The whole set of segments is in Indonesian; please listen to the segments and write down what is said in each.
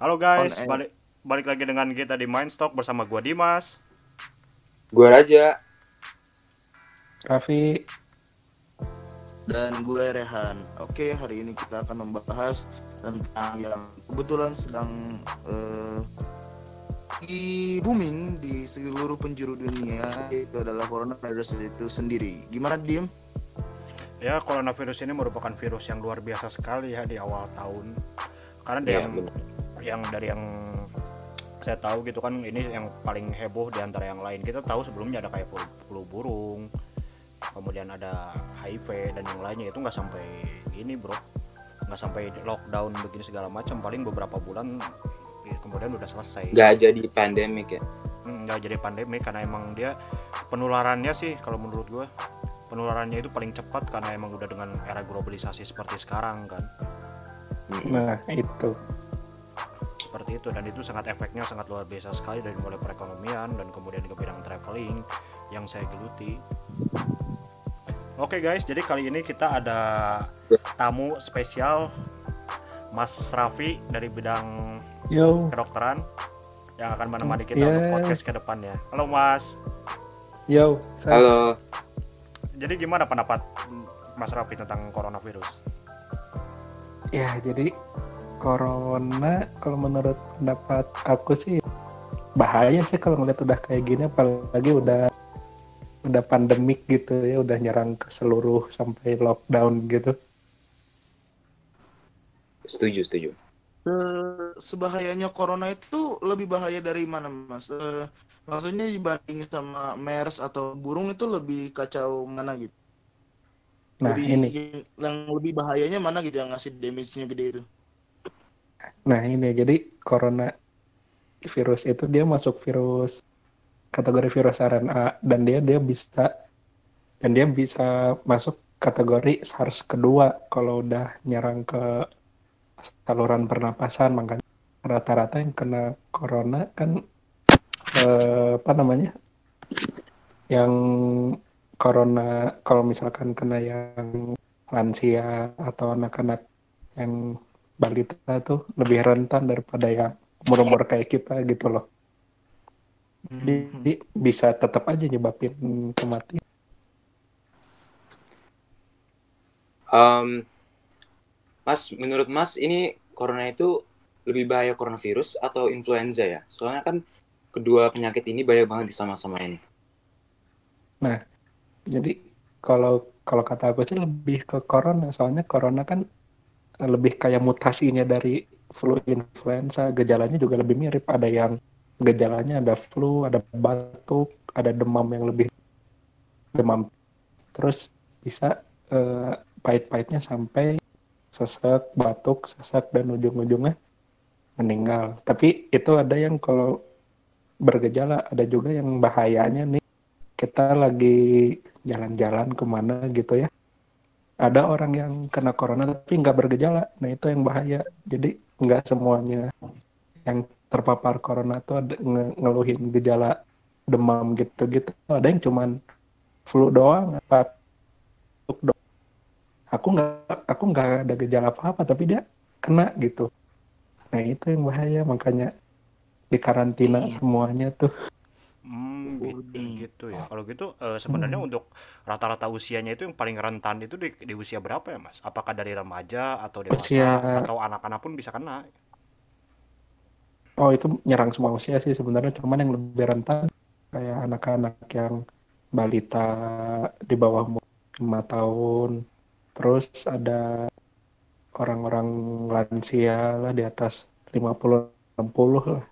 Halo guys, balik balik lagi dengan kita di Mindstock bersama gua Dimas. Gua Raja. Raffi, dan gue Rehan. Oke, hari ini kita akan membahas tentang yang kebetulan sedang eh, di booming di seluruh penjuru dunia itu adalah coronavirus itu sendiri. Gimana diem? Ya, coronavirus ini merupakan virus yang luar biasa sekali ya di awal tahun. Karena yang benar. Yang dari yang saya tahu gitu kan ini yang paling heboh di antara yang lain. Kita tahu sebelumnya ada kayak flu, flu burung, kemudian ada HIV dan yang lainnya itu nggak sampai ini bro, nggak sampai lockdown begini segala macam. Paling beberapa bulan ya, kemudian udah selesai. Gak jadi pandemik ya. Hmm, nggak jadi pandemi karena emang dia penularannya sih kalau menurut gue penularannya itu paling cepat karena emang udah dengan era globalisasi seperti sekarang kan nah itu. Seperti itu dan itu sangat efeknya sangat luar biasa sekali dari mulai perekonomian dan kemudian ke bidang traveling yang saya geluti. Oke guys jadi kali ini kita ada tamu spesial Mas Raffi dari bidang Yo, kedokteran yang akan menemani kita Iya. untuk podcast ke depannya. Halo Mas. Yo, saya Halo. jadi gimana pendapat Mas Raffi tentang coronavirus? Ya jadi corona kalau menurut pendapat aku sih bahaya sih kalau ngeliat udah kayak gini apalagi udah udah pandemik gitu ya udah nyerang ke seluruh sampai lockdown gitu Setuju, setuju. Eh, sebahayanya corona itu lebih bahaya dari mana, Mas? Eh, maksudnya dibanding sama MERS atau burung itu lebih kacau mana gitu? nah lebih, ini yang lebih bahayanya mana gitu yang ngasih damage-nya gede itu? Nah ini jadi corona virus itu dia masuk virus kategori virus RNA dan dia dia bisa dan dia bisa masuk kategori SARS kedua kalau udah nyerang ke saluran pernapasan. Makanya rata-rata yang kena corona kan eh, apa namanya yang corona kalau misalkan kena yang lansia atau anak-anak yang balita tuh lebih rentan daripada yang umur-umur kayak kita gitu loh jadi bisa tetap aja nyebabin kematian Em, mas, menurut Mas ini corona itu lebih bahaya coronavirus atau influenza ya? Soalnya kan kedua penyakit ini banyak banget disama-samain. Jadi kalau kalau kata aku sih lebih ke corona, soalnya corona kan lebih kayak mutasinya dari flu influenza, gejalanya juga lebih mirip. Ada yang gejalanya ada flu, ada batuk, ada demam yang lebih demam. Terus bisa eh, pahit-pahitnya sampai sesek, batuk, sesak dan ujung-ujungnya meninggal. Tapi itu ada yang kalau bergejala, ada juga yang bahayanya nih kita lagi jalan-jalan ke mana gitu ya ada orang yang kena corona tapi nggak bergejala. Nah itu yang bahaya. Jadi nggak semuanya yang terpapar corona ada nge- ngeluhin gejala demam gitu-gitu. Ada yang cuman flu doang apa aku nggak aku nggak ada gejala apa-apa tapi dia kena gitu. Nah itu yang bahaya. Makanya dikarantina semuanya tuh Hmm, gitu, gitu ya. Kalau gitu eh, sebenarnya Hmm. untuk rata-rata usianya itu yang paling rentan itu di, di usia berapa ya, Mas? Apakah dari remaja atau dewasa Usia- atau anak-anak pun bisa kena? Oh itu nyerang semua usia sih sebenarnya cuman yang lebih rentan kayak anak-anak yang balita di bawah umur 5 tahun terus ada orang-orang lansia lah di atas 50-60 lah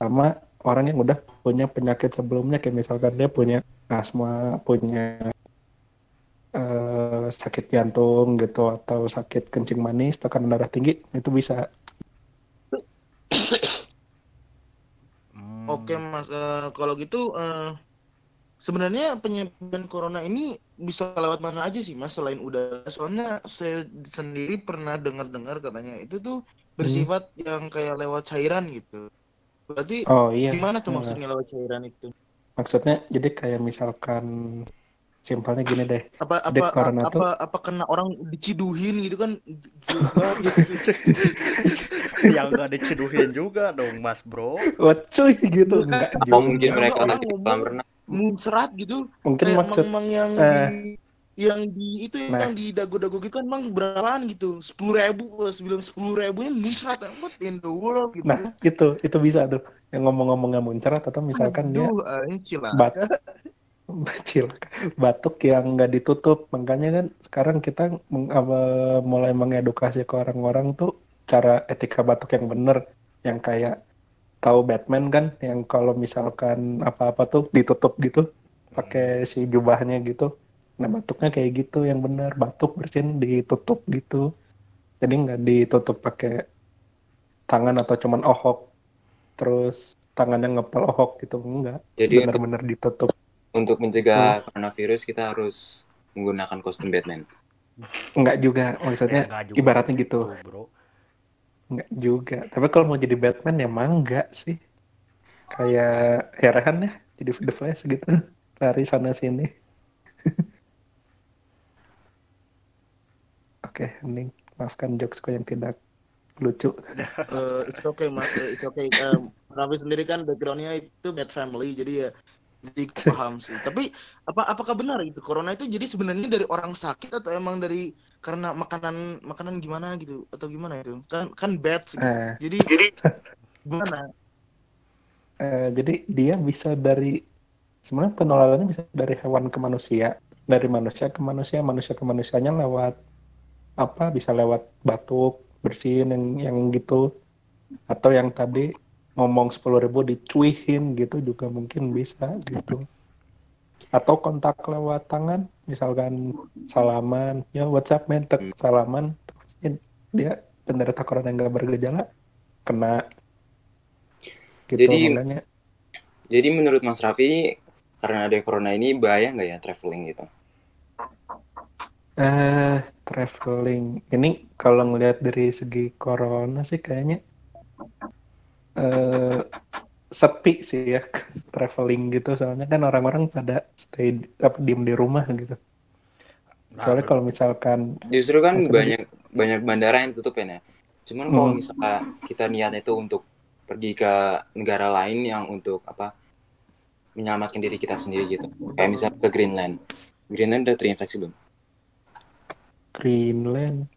sama orang yang udah punya penyakit sebelumnya kayak misalkan dia punya asma punya eh, sakit jantung gitu atau sakit kencing manis tekanan darah tinggi itu bisa Hmm, Oke mas, Eh, kalau gitu eh, sebenarnya penyebaran corona ini bisa lewat mana aja sih mas selain udara? Soalnya saya sendiri pernah dengar-dengar katanya itu tuh bersifat yang kayak lewat cairan gitu. Berarti oh iya gimana tuh Eh, maksudnya lewat cairan itu? maksudnya jadi kayak misalkan simpelnya gini deh apa apa corona apa, tuh- apa kena orang diciduhin gitu kan gila gitu. yang nggak diceduhin juga dong mas bro wah cuy gitu enggak mungkin mereka ngomong- kolam renang. muncrat gitu mungkin kayak maksud mang-mang yang eh. di yang di itu Nah. yang di dago-dago gitu kan mang berapaan gitu? Sepuluh ribu bilang sepuluh ribunya muncrat what in the world gitu? Nah itu itu bisa tuh. Yang ngomong-ngomongnya muncrat atau misalkan dia Aduh, anjing cilaka. bat kecil batuk yang nggak ditutup. Makanya kan sekarang kita meng- apa, mulai mengedukasi ke orang-orang tuh cara etika batuk yang bener. Yang kayak tahu Batman kan yang kalau misalkan apa-apa tuh ditutup gitu pakai si jubahnya gitu nah batuknya kayak gitu yang bener batuk bersin ditutup gitu jadi nggak ditutup pakai tangan atau cuman ohok terus tangannya ngepel ohok gitu enggak Jadi untuk, bener-bener ditutup untuk mencegah coronavirus kita harus menggunakan kostum Batman. Enggak juga, maksudnya Ya, juga ibaratnya gitu. bro enggak juga. Tapi kalau mau jadi Batman ya mah enggak sih. Kayak Herehan ya, jadi The Flash gitu. Lari sana sini. Oke, ini maafkan jokesku yang tidak lucu. Eh, it's okay mas, Eh, it's okay. Um, Raffi sendiri kan backgroundnya itu bad family, jadi ya jadi paham sih. Tapi apa apakah benar itu corona itu jadi sebenarnya dari orang sakit atau emang dari karena makanan makanan gimana gitu atau gimana itu? Kan kan bad sih. Eh, Jadi jadi gimana? eh, jadi dia bisa dari sebenarnya penularannya bisa dari hewan ke manusia, dari manusia ke manusia, manusia ke manusianya lewat apa? Bisa lewat batuk, bersin yang yang gitu, atau yang tadi ngomong 10.000 ribu dicuihin gitu juga mungkin bisa gitu. Atau kontak lewat tangan, misalkan salaman, ya WhatsApp man, tek, salaman, dia penderita corona yang nggak bergejala kena gitu Jadi- makanya Jadi menurut Mas Raffi karena ada corona ini bahaya nggak ya traveling gitu? Eh, traveling ini kalau ngelihat dari segi corona sih kayaknya eh sepi sih ya traveling gitu soalnya kan orang-orang pada stay apa diem di rumah gitu. Nah, Soalnya kalau misalkan Justru kan banyak banyak bandara yang tutup ya. Nah. Cuman kalau Hmm. misalnya kita niatnya itu untuk pergi ke negara lain yang untuk apa menyelamatkan diri kita sendiri gitu. Kayak misalnya ke Greenland. Greenland udah terinfeksi belum? Greenland,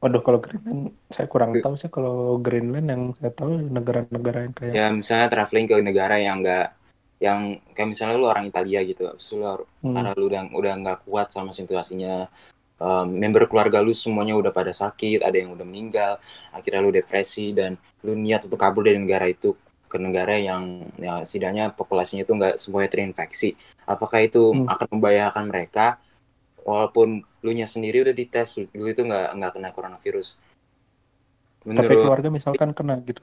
waduh kalau Greenland saya kurang tahu sih kalau Greenland yang saya tahu negara-negara yang kayak Ya misalnya traveling ke negara yang enggak yang kayak misalnya lu orang Italia gitu, lu hmm, karena lu udah udah nggak kuat sama situasinya um, member keluarga lu semuanya udah pada sakit ada yang udah meninggal akhirnya lu depresi dan lu niat untuk kabur dari negara itu ke negara yang ya setidaknya populasinya itu nggak semuanya terinfeksi. Apakah itu Hmm. akan membahayakan mereka walaupun lu nya sendiri udah dites lu itu nggak nggak kena coronavirus tapi menurut keluarga misalkan kena gitu.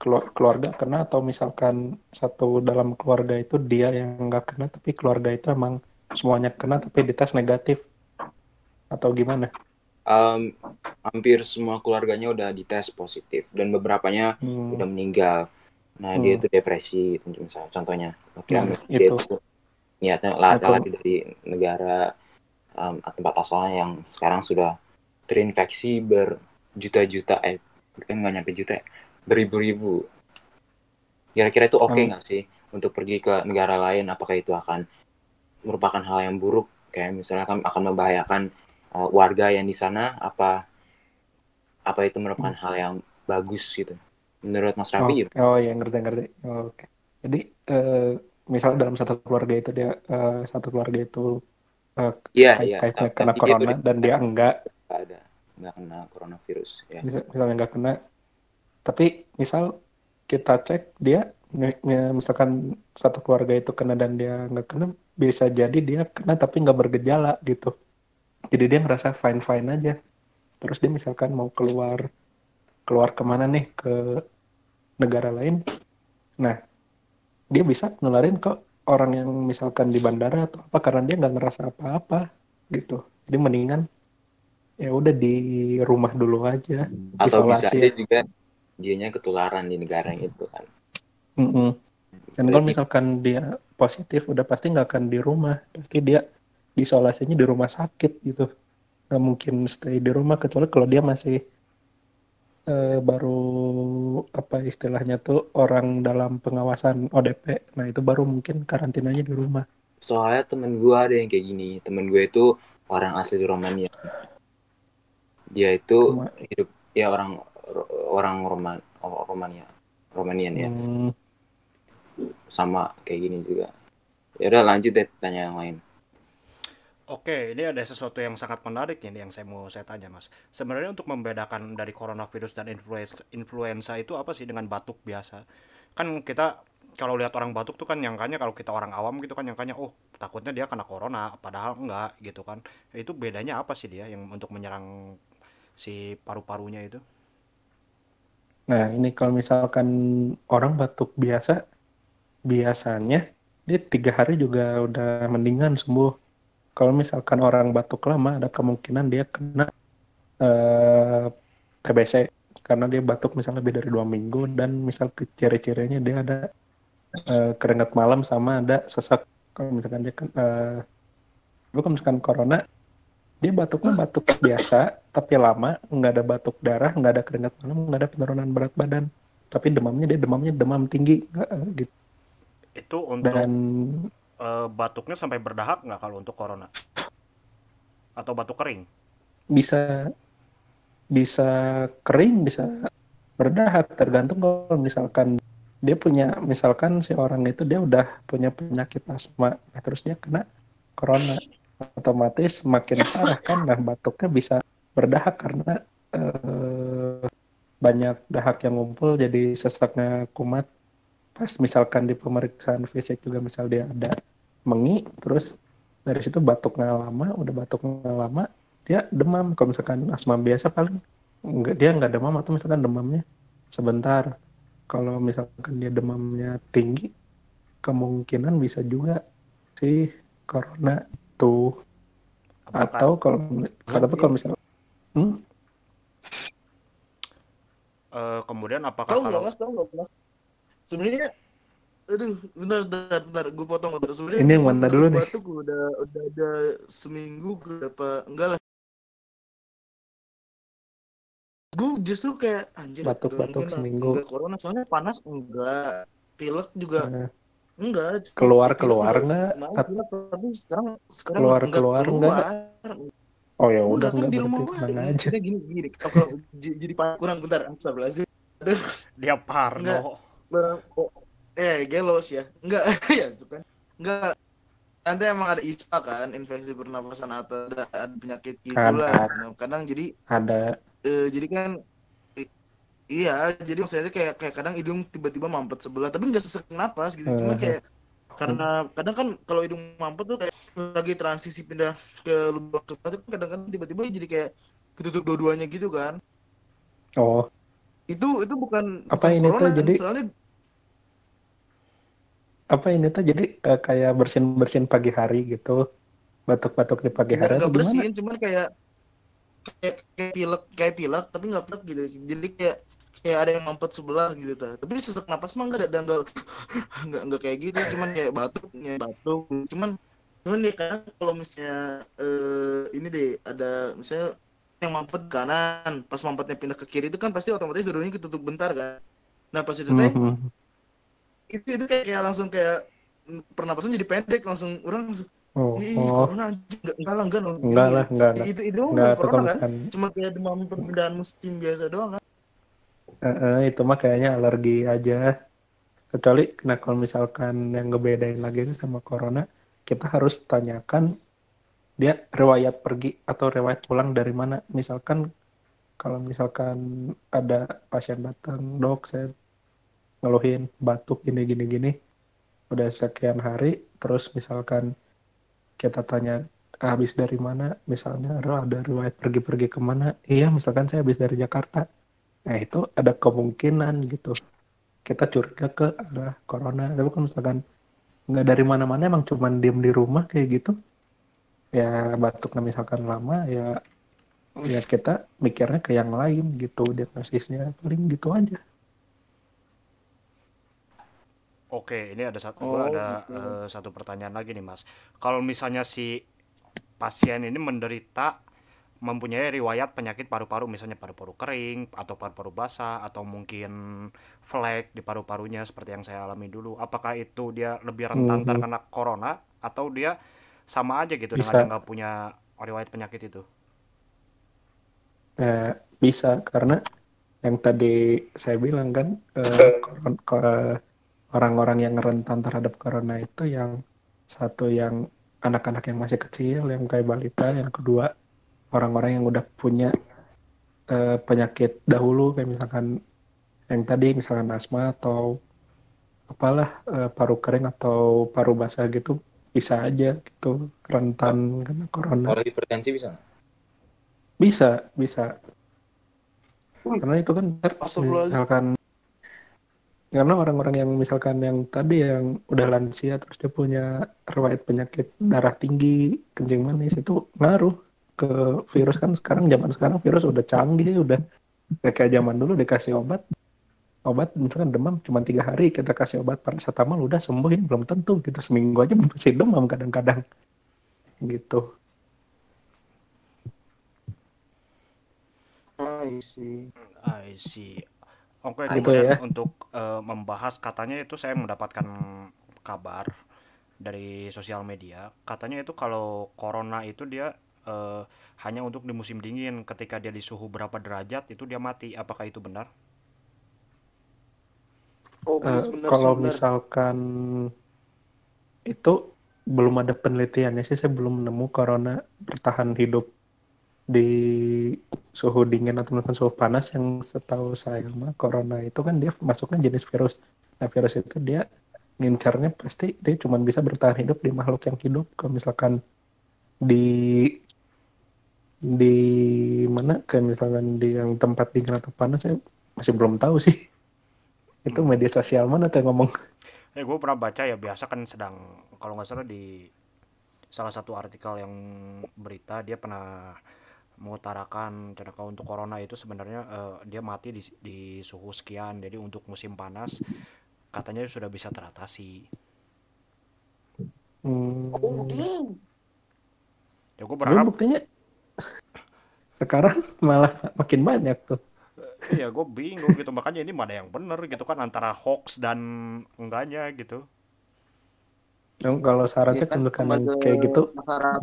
Kelu- keluarga kena atau misalkan satu dalam keluarga itu dia yang nggak kena tapi keluarga itu emang semuanya kena tapi dites negatif atau gimana? um, hampir semua keluarganya udah dites positif dan beberapanya Hmm, udah meninggal. Nah, Hmm. dia itu depresi, misalnya contohnya. Oke, Nah, dia itu. itu niatnya lari, Atau- lari dari negara um, tempat asalnya yang sekarang sudah terinfeksi berjuta-juta, eh, nggak nyampe juta, ya, beribu-ribu. Kira-kira itu oke Hmm. nggak sih untuk pergi ke negara lain? Apakah itu akan merupakan hal yang buruk? Kayak misalnya kan akan membahayakan uh, warga yang di sana? Apa apa itu merupakan hal yang bagus gitu? Menurut Mas Oh, Raffi gitu? oh ya ngerti ngerti. Oh, Oke. Jadi eh, misal dalam satu keluarga itu dia eh, satu keluarga itu eh, Iya, kait- kaitnya Tapi kena dia tuh corona dan dia enggak, nggak ada, nggak kena coronavirus. Ya. misal, misalnya enggak kena, tapi misal kita cek dia mi- mi- misalkan satu keluarga itu kena dan dia nggak kena, bisa jadi dia kena tapi nggak bergejala gitu. Jadi dia ngerasa fine fine aja. Terus dia misalkan mau keluar keluar ke mana nih ke negara lain, nah dia bisa nularin ke orang yang misalkan di bandara atau apa karena dia nggak ngerasa apa-apa gitu. Jadi mendingan ya udah di rumah dulu aja. Atau bisa Isolasi aja ya. juga dianya ketularan di negara yang itu kan. Mm-mm. Dan kalau misalkan dia positif, udah pasti nggak akan di rumah. Pasti dia isolasinya di rumah sakit gitu. Nggak mungkin stay di rumah kecuali kalau dia masih eh, baru apa istilahnya tuh orang dalam pengawasan ODP. Nah itu baru mungkin karantinanya di rumah. soalnya temen gue ada yang kayak gini. Temen gue itu orang asli Romania. Dia itu Roma- hidup ya orang orang Roman Romania Romanian ya. Hmm, sama kayak gini juga. Ya udah lanjut deh tanya yang lain Oke, ini ada sesuatu yang sangat menarik ini yang saya mau saya tanya, Mas. Sebenarnya untuk membedakan dari coronavirus dan influenza, itu apa sih dengan batuk biasa? Kan kita kalau lihat orang batuk tuh kan nyangkanya kalau kita orang awam gitu kan nyangkanya oh takutnya dia kena corona, padahal enggak gitu kan. Itu bedanya apa sih dia yang untuk menyerang si paru-parunya itu? Nah ini kalau misalkan orang batuk biasa, biasanya dia tiga hari juga udah mendingan sembuh. Kalau misalkan orang batuk lama, ada kemungkinan dia kena eh, TBC karena dia batuk misalnya lebih dari dua minggu dan misal ke ciri-cirinya dia ada eh, keringat malam sama ada sesak. Kalau misalkan dia kan, eh, lu kalau misalkan corona, dia batuknya batuk biasa tapi lama, nggak ada batuk darah, nggak ada keringat malam, nggak ada penurunan berat badan. Tapi demamnya dia demamnya demam tinggi gitu. Itu untuk Dan eh, batuknya sampai berdahak nggak kalau untuk corona? Atau batuk kering? bisa bisa kering, bisa berdahak tergantung kalau misalkan dia punya misalkan si orang itu dia udah punya penyakit asma nah, terus dia kena corona otomatis makin parah kan nah batuknya bisa berdahak karena eh, banyak dahak yang ngumpul jadi sesaknya kumat pas misalkan di pemeriksaan fisik juga misal dia ada mengi terus dari situ batuknya lama udah batuknya lama dia demam kalau misalkan asma biasa paling enggak dia nggak demam atau misalkan demamnya sebentar kalau misalkan dia demamnya tinggi kemungkinan bisa juga si corona tuh Apakah atau kalau tapi kalau misal hmm? eh, kemudian apakah Tahu nggak kalau mas? Tahu nggak mas? Sebenarnya, aduh, bentar, bentar, bentar, gue potong bentar. Sebenarnya Ini yang mana batuk dulu nih? Batuk udah udah ada seminggu berapa? Enggak lah. Gue justru kayak anjir. Mungkin lah. seminggu. Enggak corona, soalnya panas enggak. Pilek juga eh, enggak. keluar keluar juga nggak kemarin Tat- pilek, tapi sekarang sekarang Keluar- enggak keluar keluar. oh ya Gue udah datang nggak di rumah berarti gue. tenang aja Gini gini. Oh, kalau jadi kurang bentar. Astagfirullahaladzim. dia parno? Oh, eh gelos ya. Enggak ya itu kan. Enggak. Nanti emang ada ISPA kan infeksi pernafasan atau ada, ada penyakit gitulah Ada. nah, kadang jadi ada. eh, jadi kan i- iya jadi maksudnya kayak kayak kadang hidung tiba-tiba mampet sebelah tapi nggak sesek napas gitu. Cuma Mhm. kayak karena kadang kan kalau hidung mampet tuh kayak lagi transisi pindah ke lubang sebelah tuh kadang-kadang tiba-tiba jadi kayak ketutup dua-duanya gitu kan. Oh. Itu itu bukan Apa bukan ini tuh? corona jadi- soalnya apa ini tuh? Jadi eh, kayak bersin bersin pagi hari gitu. Batuk-batuk di pagi hari nggak bersihin cuman kayak kayak kayak pilek kayak pilek tapi nggak pilek gitu. Jadi kayak kayak ada yang mampet sebelah gitu ta. tapi sesak napas mah nggak ada dan nggak nggak nggak kayak gitu. Cuman kayak batuknya batuk. Cuman cuman ya kan kalau misalnya eh, ini deh ada misalnya yang mampet kanan pas mampetnya pindah ke kiri itu kan pasti otomatis dulunya ketutup bentar kan? Nah pas itu teh Mhm. Itu itu kayak, kayak langsung kayak pernapasan jadi pendek langsung orang langsung oh, ih oh. corona enggak enggak lah enggak dong. enggak lah enggak enggak itu itu enggak kalau corona kan? misalkan cuma kayak demam perpindahan musim biasa doang kan? Eh, eh, itu mah kayaknya alergi aja. Kecuali nah kalau misalkan yang ngebedain lagi itu sama corona kita harus tanyakan dia riwayat pergi atau riwayat pulang dari mana. Misalkan kalau misalkan ada pasien datang dok saya ngeluhin batuk gini gini gini. Udah sekian hari terus misalkan kita tanya habis dari mana? Misalnya "Ro, ada riwayat pergi-pergi ke mana iya misalkan saya habis dari Jakarta. Nah itu ada kemungkinan gitu. Kita curiga ke arah corona. Tapi kalau misalkan nggak dari mana-mana emang cuman diem di rumah kayak gitu ya batuknya misalkan lama ya ya kita mikirnya ke yang lain gitu diagnosisnya. Paling gitu aja Oke, ini ada satu Oh, ada gitu. eh, satu pertanyaan lagi nih, Mas. Kalau misalnya si pasien ini menderita mempunyai riwayat penyakit paru-paru, misalnya paru-paru kering atau paru-paru basah atau mungkin flek di paru-parunya seperti yang saya alami dulu. Apakah itu dia lebih rentan Mhm. terkena corona atau dia sama aja gitu dengan Bisa. dia nggak punya riwayat penyakit itu? Eh, bisa karena yang tadi saya bilang kan eh, orang-orang yang rentan terhadap corona itu yang satu yang anak-anak yang masih kecil yang kayak balita yang kedua orang-orang yang udah punya eh, penyakit dahulu kayak misalkan yang tadi misalkan asma atau apalah eh, paru kering atau paru basah gitu bisa aja gitu rentan kena corona. Kalau hipertensi bisa bisa bisa. Karena itu kan misalkan karena orang-orang yang misalkan yang tadi yang udah lansia terus dia punya riwayat penyakit darah tinggi kencing manis itu ngaruh ke virus. Kan sekarang zaman sekarang virus udah canggih udah kayak zaman dulu dikasih obat. Obat misalkan demam cuma tiga hari kita kasih obat paracetamol udah sembuhin belum tentu gitu. Seminggu aja masih demam kadang-kadang. Gitu. I see. I see. Oke, Gitu kemudian ya. untuk eh, membahas katanya itu saya mendapatkan kabar dari sosial media. Katanya itu kalau corona itu dia eh, hanya untuk di musim dingin. Ketika dia di suhu berapa derajat itu dia mati. Apakah itu benar? Oh, please, benar kalau benar. misalkan itu belum ada penelitiannya sih, saya belum nemu corona bertahan hidup di suhu dingin atau mungkin suhu panas yang setahu saya mah corona itu kan dia masuknya jenis virus. Nah virus itu dia ngincarnya pasti dia cuma bisa bertahan hidup di makhluk yang hidup. Kalau misalkan di di mana kayak misalkan di yang tempat dingin atau panas saya masih belum tahu sih. Itu media sosial mana tuh yang ngomong Eh, gue pernah baca ya biasa kan sedang kalau nggak salah di salah satu artikel yang berita dia pernah mengutarakan cara kalau untuk corona itu sebenarnya eh, dia mati di, di suhu sekian. Jadi untuk musim panas katanya sudah bisa teratasi. Hmm, Oh, ya gue berharap buktinya sekarang malah makin banyak tuh. iya gue bingung gitu. Makanya ini mana yang bener gitu kan antara hoax dan enggaknya gitu. Yang kalau Ya syaratnya kan, kan kayak gitu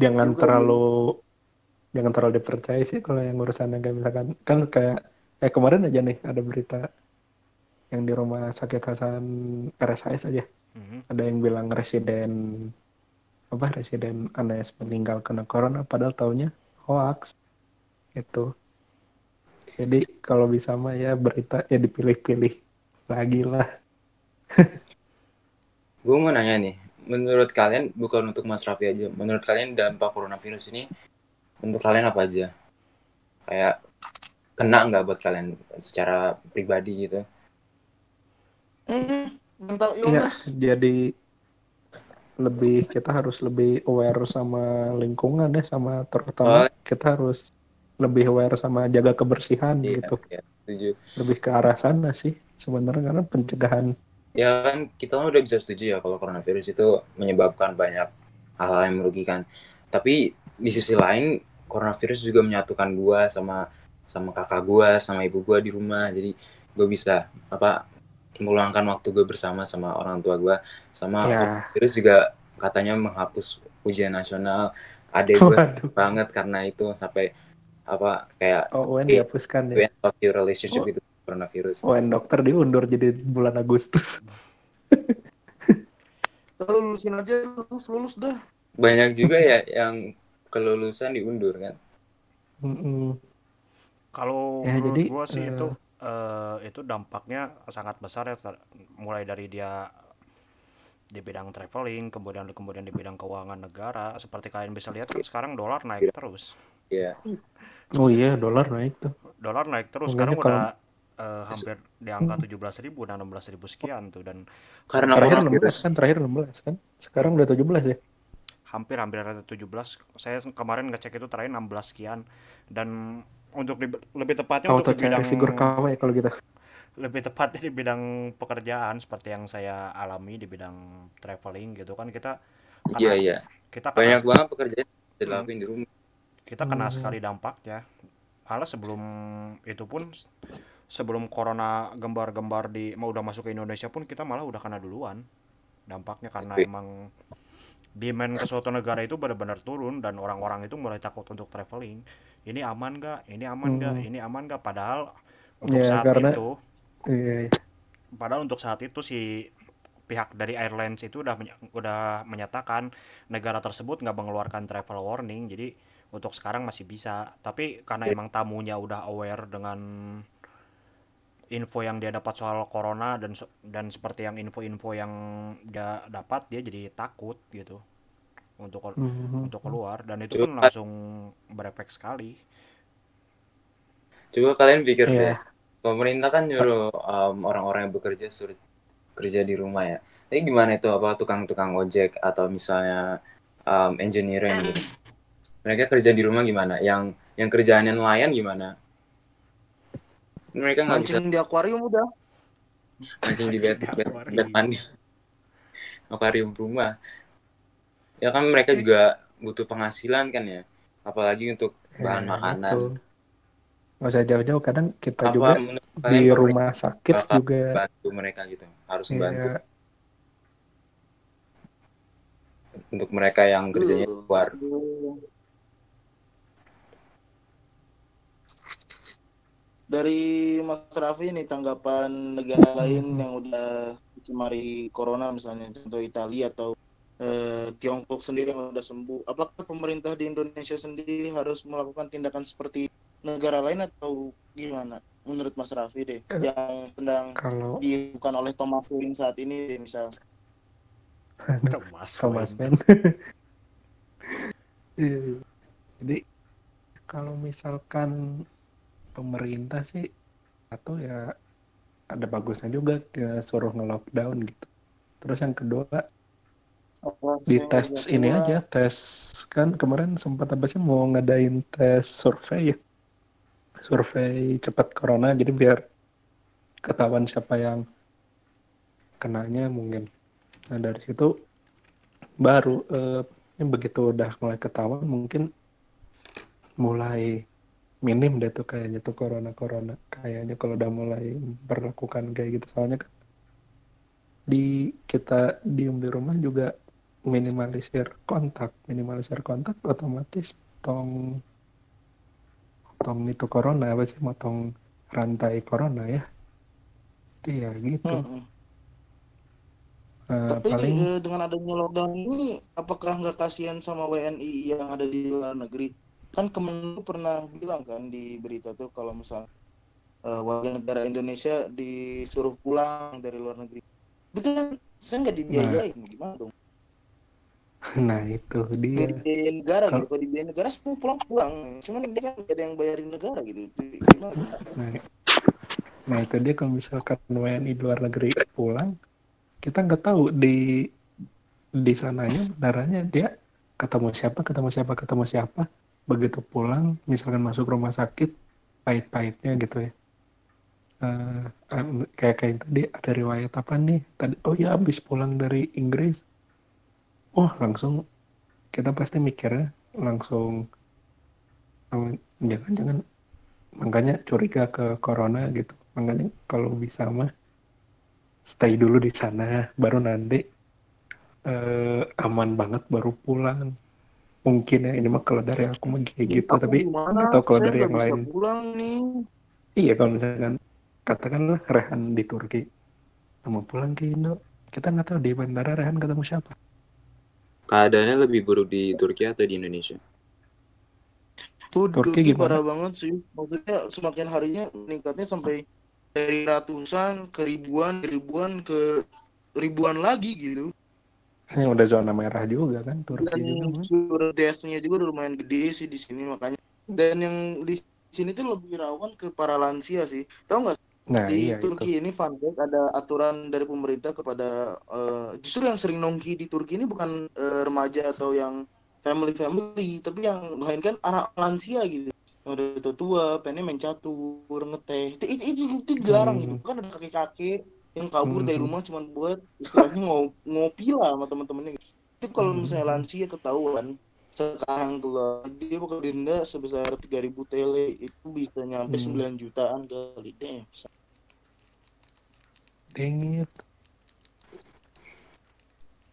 jangan terlalu jangan terlalu dipercaya sih kalau yang urusan yang kayak misalkan kan kayak eh kemarin aja nih ada berita yang di rumah sakit Hasan RSHS aja. Mhm. ada yang bilang residen apa residen Anes meninggal kena corona padahal taunya hoax itu jadi kalau bisa mah ya berita ya dipilih-pilih lagi lah. Gue mau nanya nih, menurut kalian bukan untuk Mas Raffi aja, menurut kalian dampak coronavirus ini untuk kalian apa aja? Kayak kena nggak buat kalian secara pribadi gitu? Hmm, mental Iya, illness. jadi lebih kita harus lebih aware sama lingkungan ya sama terutama Oh. kita harus lebih aware sama jaga kebersihan Iya, gitu. iya, setuju. Lebih ke arah sana sih sebenarnya karena pencegahan Ya kan kita kan udah bisa setuju ya kalau coronavirus itu menyebabkan banyak hal-hal yang merugikan. Tapi di sisi lain coronavirus juga menyatukan gua sama sama kakak gua, sama ibu gua di rumah. Jadi gue bisa apa meluangkan waktu gue bersama sama orang tua gua sama ya. virus juga katanya menghapus ujian nasional. Adek gue banget karena itu sampai apa kayak Oh, UN dihapuskan ya. of your relationship Oh. itu coronavirus. UN dokter diundur jadi bulan Agustus. Lulusin aja lulus lulus dah. Banyak juga ya yang kelulusan diundur kan. Mm-mm. Kalau Ya, jadi, gua sih eh, itu eh, itu dampaknya sangat besar ya ter- mulai dari dia di bidang traveling, kemudian kemudian di bidang keuangan negara. Seperti kalian bisa lihat kan sekarang dolar naik terus. Iya. Oh iya, dolar naik tuh. Dolar naik terus sekarang kalau- udah eh, hampir di angka 17.000 dan 16.000 sekian tuh dan Karena Terakhir coronavirus. 16 kan, terakhir 16 kan. Sekarang udah 17 ya. Hampir hampir ada 17. Saya kemarin ngecek itu terakhir 16 sekian dan untuk di- lebih tepatnya Auto untuk di bidang figur KW kalau gitu. lebih tepatnya di bidang pekerjaan seperti yang saya alami di bidang traveling gitu kan kita Iya, iya. kita kena, Banyak banget pekerjaan Hmm. dilakuin di rumah. kita kena Hmm. sekali dampaknya malah sebelum itu pun sebelum corona gembar-gembar di mau udah masuk ke Indonesia pun kita malah udah kena duluan dampaknya karena Oke. emang demand ke suatu negara itu benar-benar turun dan orang-orang itu mulai takut untuk traveling. Ini aman gak ini aman gak Hmm. ini aman gak padahal untuk Ya, saat karena- itu Iya, iya. padahal untuk saat itu si pihak dari airlines itu udah udah menyatakan negara tersebut nggak mengeluarkan travel warning. Jadi untuk sekarang masih bisa. Tapi karena emang tamunya udah aware dengan info yang dia dapat soal corona dan dan seperti yang info-info yang dia dapat dia jadi takut gitu untuk Mhm. untuk keluar dan itu Coba- langsung berefek sekali Coba kalian pikir Iya. deh, pemerintah kan nyuruh um, orang-orang yang bekerja suruh kerja di rumah ya. Tapi gimana itu apa tukang-tukang ojek atau misalnya um, engineering gitu? Mereka kerja di rumah gimana? Yang yang kerjaannya nelayan gimana? Mereka nggak bisa Mancing di akuarium udah. mancing di bed, bed, akuarium. bed mandi, akuarium rumah. Ya kan mereka juga butuh penghasilan kan ya, apalagi untuk bahan Ya, makanan. itu. Nggak usah jauh-jauh, kadang kita Apa juga di rumah sakit juga bantu mereka gitu? Harus membantu ya, untuk mereka yang kerjanya di Dari Mas Raffi nih tanggapan negara lain yang udah dicemari corona misalnya contoh Italia atau eh, Tiongkok sendiri yang udah sembuh. Apakah pemerintah di Indonesia sendiri harus melakukan tindakan seperti negara lain atau gimana? Menurut Mas Raffi deh, Eh. yang sedang kalau dilakukan oleh Thomas Wayne saat ini deh, misal. Thomas Thomas Wayne. Mann. Iya. Jadi kalau misalkan pemerintah sih atau ya ada bagusnya juga ya suruh nge-lockdown gitu. Terus yang kedua di tes ini aja tes kan kemarin sempat apa sih mau ngadain tes survei ya. Survei cepat corona jadi biar ketahuan siapa yang kenanya mungkin. Nah dari situ baru eh, begitu udah mulai ketahuan mungkin mulai minim deh tuh kayaknya tuh corona corona kayaknya kalau udah mulai berlakukan kayak gitu soalnya kan di kita diem di rumah juga minimalisir kontak minimalisir kontak otomatis tong tong itu corona apa sih motong rantai corona ya iya gitu Mm-mm. Eh, Tapi paling eh, dengan adanya lockdown ini, apakah nggak kasihan sama WNI yang ada di luar negeri? Kan Kemenlu pernah bilang kan di berita tuh kalau misal eh, warga negara Indonesia disuruh pulang dari luar negeri. Itu kan saya nggak dibiayain, gimana dong? nah itu dia dibiayain negara Kalau- gitu, kalau dibiayain negara semua pulang pulang. Cuman ini kan ada yang bayarin negara gitu. Gimana? Nah, nah itu dia kalau misalkan WNI di luar negeri pulang, kita nggak tahu di di sananya benarannya dia ketemu siapa, ketemu siapa, ketemu siapa. Begitu pulang, misalkan masuk rumah sakit, pahit-pahitnya gitu ya. Em, kayak kayak tadi ada riwayat apa nih? Tadi oh ya habis pulang dari Inggris. Oh langsung kita pasti mikirnya langsung jangan-jangan makanya curiga ke corona gitu makanya kalau bisa mah stay dulu di sana baru nanti eh, aman banget baru pulang mungkin ya ini mah kalau dari aku mah kayak gitu Aku tapi gimana? tahu kalau Saya dari yang lain pulang nih. iya kalau misalkan katakanlah Rehan di Turki mau pulang ke Indo kita nggak tahu di bandara Rehan ketemu siapa Keadaannya lebih buruk di Turki atau di Indonesia? Turki Turki gimana? parah banget sih. Maksudnya semakin harinya meningkatnya sampai dari ratusan ke ribuan, ribuan ke ribuan lagi gitu. ini udah zona merah juga kan Turki Dan juga tesnya juga udah lumayan gede sih di sini makanya. Dan yang di sini tuh lebih rawan ke para lansia sih. Tahu nggak? Nah di iya itu. Turki ini fun fact ada aturan dari pemerintah kepada eh, justru yang sering nongki di Turki ini bukan eh, remaja atau yang family family tapi yang melainkan anak lansia gitu. Yang udah tua tua pengen main catur ngeteh. Itu, itu, itu, itu dilarang Hmm. gitu kan ada kakek-kakek yang kabur dari Hmm. rumah cuma buat istilahnya ngo- ngopi lah sama teman-temannya itu kalau Hmm. misalnya lansia ketahuan sekarang keluar dia bakal denda sebesar 3000 tele itu bisa nyampe Hmm. 9 jutaan kali deh Dingit.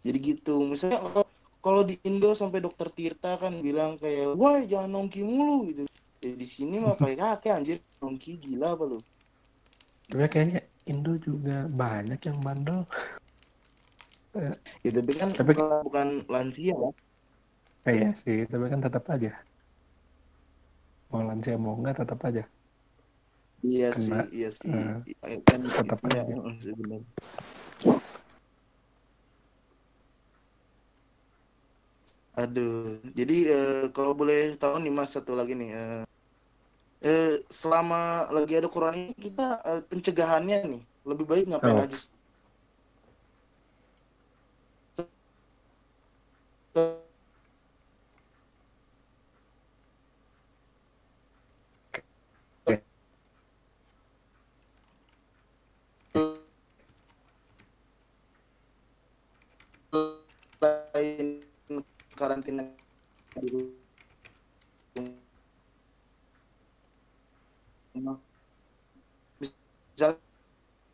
jadi gitu misalnya kalau- kalau di Indo sampai dokter Tirta kan bilang kayak wah jangan nongki mulu gitu ya, di sini mah kayak kakek anjir nongki gila apa lu Tapi kayaknya Indo juga banyak yang bandel. ya tapi kan Tapi- bukan, bukan lansia ya Eh, iya sih, tapi kan tetap aja. Mau lansia mau enggak tetap aja. iya Kena, sih iya sih eh, Ya, kan tetap itu, aja. sebenarnya Aduh, jadi eh, kalau boleh tahu nih Mas satu lagi nih, eh, eh, selama lagi ada ini kita eh, pencegahannya nih lebih baik ngapain Oh. aja? Selain karantina di rumah, misalnya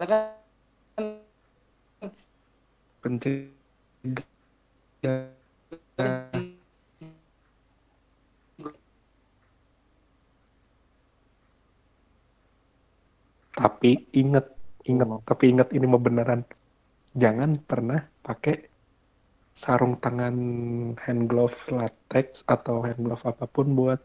kan Pencegah. Tapi inget, inget, tapi inget ini mau beneran. Jangan pernah pakai sarung tangan hand glove latex atau hand glove apa pun buat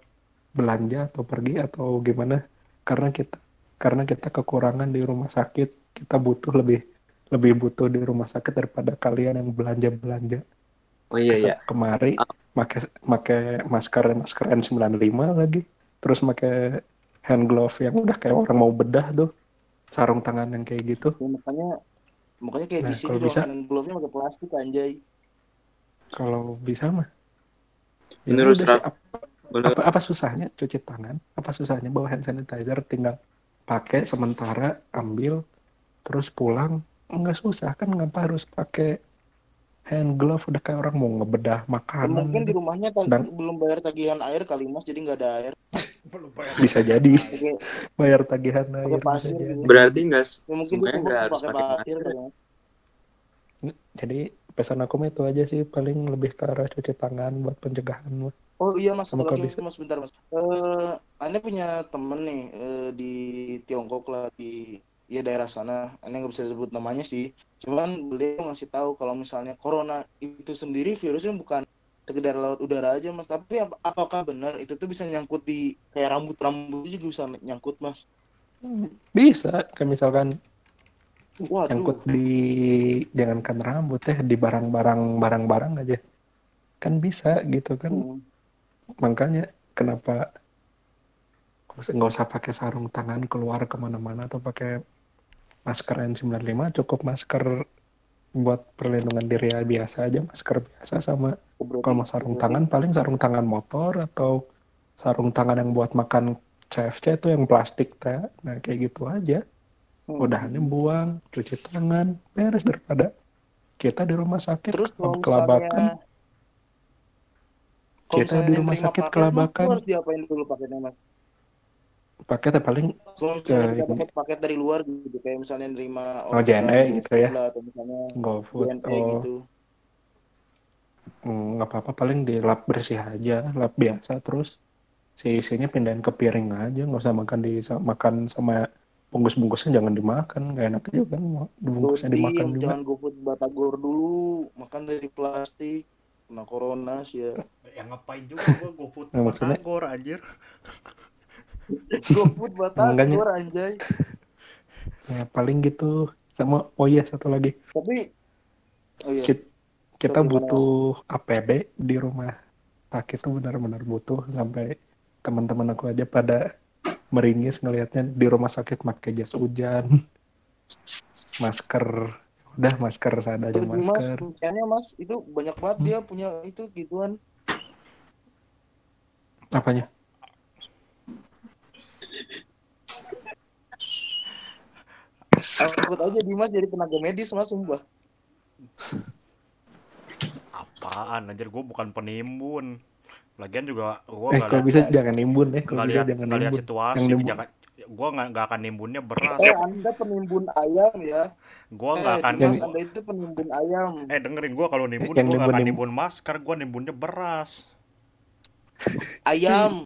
belanja atau pergi atau gimana. Karena kita karena kita kekurangan di rumah sakit, kita butuh lebih lebih butuh di rumah sakit daripada kalian yang belanja belanja Oh iya iya. kemari pakai pakai masker masker N95 lagi. Terus pakai hand glove yang udah kayak orang mau bedah tuh. Sarung tangan yang kayak gitu. Ya, makanya makanya kayak Nah, di sini bisa- kanan glove-nya pakai plastik anjay. kalau bisa mah. Ya Menurut sih, Rap- apa, apa apa susahnya cuci tangan? Apa susahnya bawa hand sanitizer? Tinggal pakai sementara ambil terus pulang nggak susah kan ngapa harus pakai hand glove udah kayak orang mau ngebedah makanan mungkin di gitu. rumahnya tadi Sedang- belum bayar tagihan air kali Mas, jadi nggak ada air. Bisa jadi Oke, bayar tagihan air bisa pasir jadi. gitu. berarti enggak ya mungkin semuanya itu nggak harus pakai pasir ya. jadi pesan aku itu aja sih paling lebih ke arah cuci tangan buat pencegahan. Oh iya Mas, kalau lagi bisa. Mas bentar Mas. Eh, Anda punya temen nih eh, di Tiongkok lah di ya daerah sana. Anda nggak bisa sebut namanya sih. Cuman beliau ngasih tahu kalau misalnya corona itu sendiri virusnya bukan sekedar lewat udara aja Mas, tapi ap- apakah benar itu tuh bisa nyangkut di kayak rambut-rambut juga bisa nyangkut Mas? bisa kayak misalkan Waduh. nyangkut di jangankan rambut ya di barang-barang barang-barang aja kan bisa gitu kan Hmm. makanya kenapa nggak usah pakai sarung tangan keluar ke mana-mana atau pakai masker N95 cukup masker buat perlindungan diri ya biasa aja masker biasa sama kalau mau sarung tangan paling sarung tangan motor atau sarung tangan yang buat makan CFC itu yang plastik teh nah kayak gitu aja Hmm. udahannya buang cuci tangan beres daripada kita di rumah sakit Terus kelabakan Kita di rumah sakit kelabakan. harus diapain dulu Mas? Teh paling Eh, dapat paket dari luar gitu, kayak misalnya nerima Oh, JNE gitu ya. atau misalnya GoFood JNE oh gitu. mm, nggak apa-apa paling di lap bersih aja lap biasa terus si isinya pindahin ke piring aja nggak usah makan di makan sama bungkus-bungkusnya jangan dimakan nggak enak juga kan bungkusnya Roti, dimakan juga jangan GoFood batagor dulu, makan dari plastik, kena corona sih ya. yang ngapain juga gua GoFood Nah, maksudnya- Batagor anjir GoFood batagor anjay. ya paling gitu. Sama oh iya satu lagi. Tapi oh iya, Kit- kita Sorry, butuh APD di rumah. Sakit tuh benar-benar butuh sampai teman-teman aku aja pada meringis ngelihatnya di rumah sakit pakai jas hujan. Masker. Udah masker seadanya Tapi Mas, masker. kayaknya Mas itu banyak banget Hmm. dia punya itu gituan. apanya takut aja Dimas jadi tenaga medis mas sumpah. Apaan anjir gue bukan penimbun. Lagian juga gue Eh kalau bisa jangan nimbun ya, kalau bisa lihat jangan nggak lihat nimbun. situasi Yang nimbun. jangan gue nggak nggak akan nimbunnya beras eh anda penimbun ayam ya. Gue nggak eh akan Yang- anda itu penimbun ayam. Eh dengerin gue kalau nimbun gue nggak akan nimbun- nimbun masker gue nimbunnya beras. Ayam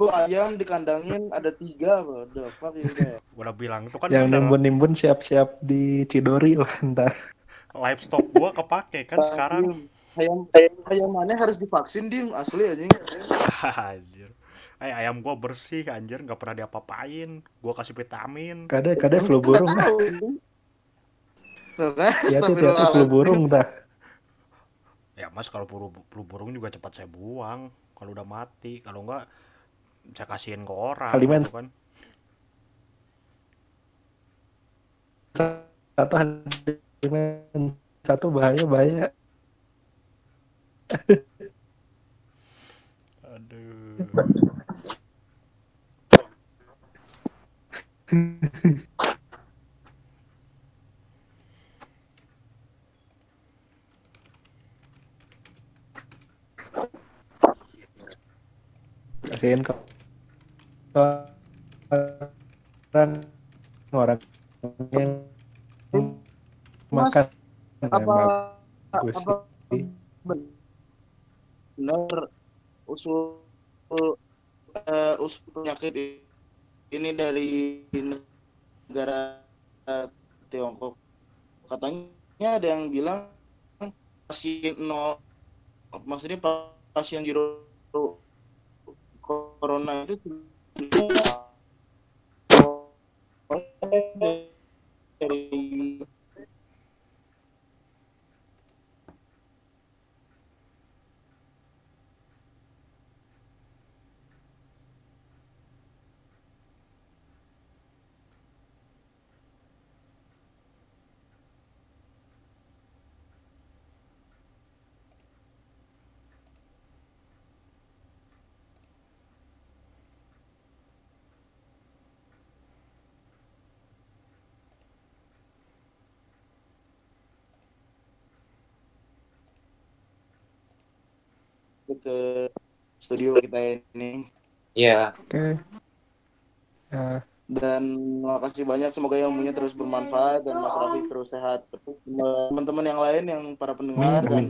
Lu ayam dikandangin ada tiga bro the fuck is that udah bilang itu kan Yang nimbun-nimbun siap-siap di Cidori lah ntar. livestock gue kepake kan sekarang. Ayam ayam ayam mana harus divaksin dim. Asli anjing. Anjir. Eh ayam gue bersih anjir. Nggak pernah diapa-apain. Gue kasih vitamin. Kadang kadang flu burung. Ya tuh flu burung dah. ya mas kalau flu, flu burung juga cepat saya buang. Kalau udah mati. Kalau enggak saya kasihin ke orang Kaliman. gitu kan Satu hadirin, satu bahaya bahaya. aduh Kasihin ke orang orang yang Mas, makan apa bagus apa benar usul eh, usul penyakit ini dari negara Tiongkok. Katanya ada yang bilang pasien nol maksudnya pasien zero corona itu sering dari ke studio kita ini. Iya, Oke. Ya, dan makasih banyak semoga ilmunya terus bermanfaat dan Mas Raffi terus sehat. Teman-teman yang lain yang para pendengar Amin, dan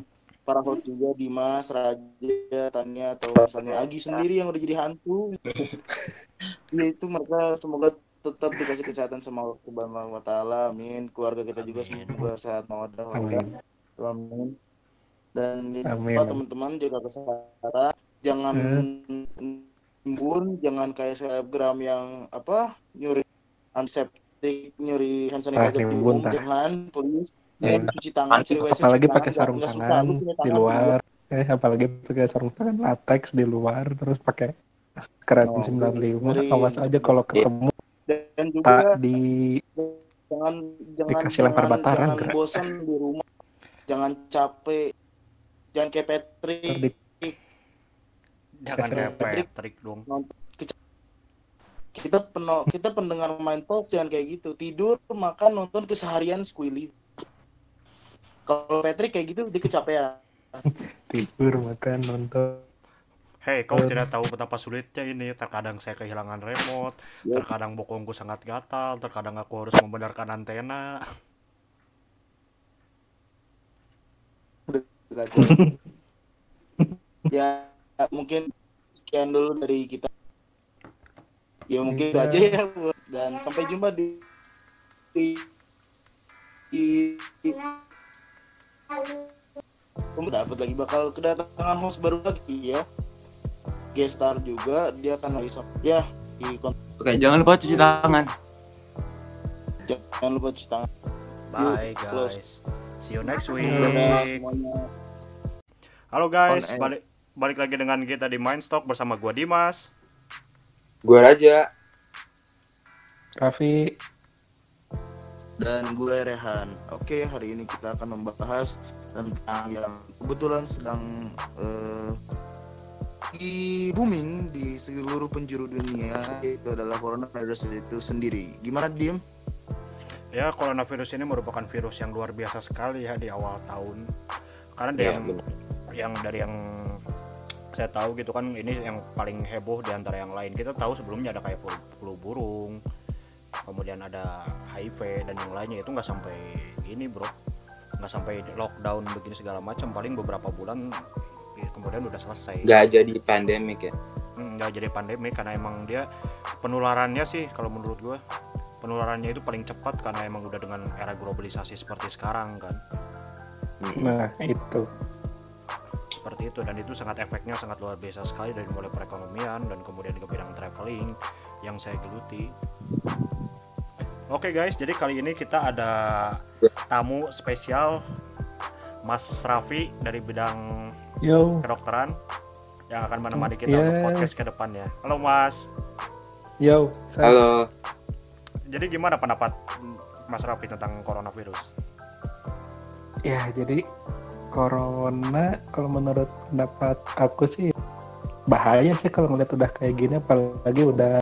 para host juga Dimas, Raja, Tania atau misalnya Agi sendiri yang udah jadi hantu. Ya itu mereka semoga tetap dikasih kesehatan sama Allah Subhanahu wa taala. Amin. Keluarga kita juga semoga sehat mawadah amin. amin dan Amin. teman-teman jaga kesehatan jangan nimbun jangan kayak selebgram yang apa nyuri antiseptik nyuri hand sanitizer di nimbun, umum jangan please Ya. dan cuci tangan ciri WC Apalagi pakai tangan. sarung tangan suka, punya di tangan, luar. Eh, apalagi pakai sarung tangan latex di luar terus pakai keren Oh, 95 ngeri. awas aja kalau ketemu dan juga tak di jangan jangan Dikasih lempar jangan, bataran, jangan gerak. bosan di rumah jangan capek jangan kayak Patrick jangan kayak Patrick. Patrick dong kita peno, kita pendengar main talk jangan kayak gitu tidur makan nonton keseharian squilly kalau Patrick kayak gitu dia kecapean tidur makan nonton Hei, kau tidak tahu betapa sulitnya ini. Terkadang saya kehilangan remote, Ya. terkadang bokongku sangat gatal, terkadang aku harus membenarkan antena. Kacau. ya mungkin sekian dulu dari kita ya mungkin itu Iya. aja ya dan sampai jumpa di di, di, di Kamu dapat lagi bakal kedatangan host baru lagi ya guest star juga dia akan lagi ya di Oke, jangan lupa cuci tangan. jangan lupa cuci tangan Bye close. guys. See you next week. Halo guys, balik balik lagi dengan kita di Mindstock bersama gua Dimas. Gua Raja. Raffi dan gue Rehan. Oke, hari ini kita akan membahas tentang yang kebetulan sedang eh, di booming di seluruh penjuru dunia itu adalah coronavirus itu sendiri. Gimana Dim? Ya coronavirus ini merupakan virus yang luar biasa sekali ya di awal tahun. Karena dia Iya, yang yang dari yang saya tahu gitu kan ini yang paling heboh di antara yang lain. Kita tahu sebelumnya ada kayak flu, burung kemudian ada HIV dan yang lainnya. Itu nggak sampai ini bro. Nggak sampai lockdown begini segala macam. Paling beberapa bulan ya, kemudian udah selesai. Nggak jadi pandemik ya. Hmm, nggak jadi pandemi karena emang dia penularannya sih kalau menurut gua penularannya itu paling cepat karena emang udah dengan era globalisasi seperti sekarang kan. Nah, itu. seperti itu dan itu sangat efeknya sangat luar biasa sekali dari mulai perekonomian dan kemudian ke bidang traveling yang saya geluti oke guys jadi kali ini kita ada tamu spesial Mas Raffi dari bidang Yo, kedokteran yang akan menemani kita Iya. untuk podcast ke depannya halo Mas yo. Saya, Halo. Jadi gimana pendapat Mas Raffi tentang coronavirus Ya, jadi corona kalau menurut pendapat aku sih bahaya sih kalau ngeliat udah kayak gini apalagi udah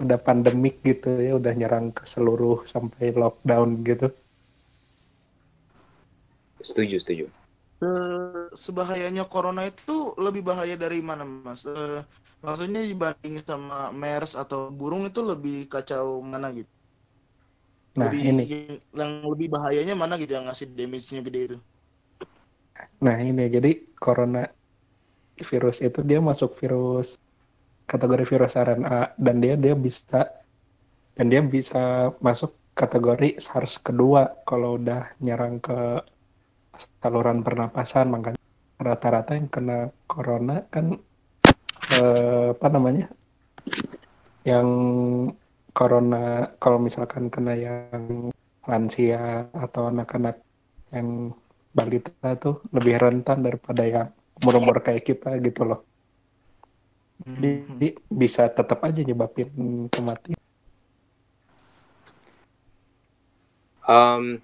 udah pandemik gitu ya udah nyerang ke seluruh sampai lockdown gitu. Setuju, setuju. Eh, sebahayanya corona itu lebih bahaya dari mana mas? Eh, maksudnya dibanding sama MERS atau burung itu lebih kacau mana gitu? Nah, lebih, ini yang lebih bahayanya mana gitu yang ngasih damage-nya gede itu? Nah ini jadi corona virus itu dia masuk virus kategori virus RNA dan dia dia bisa dan dia bisa masuk kategori SARS kedua kalau udah nyerang ke saluran pernapasan makanya rata-rata yang kena corona kan eh, apa namanya yang corona kalau misalkan kena yang lansia atau anak-anak yang balita tuh lebih rentan daripada yang umur-umur kayak kita gitu loh. Jadi bisa tetap aja nyebabin kematian. Em,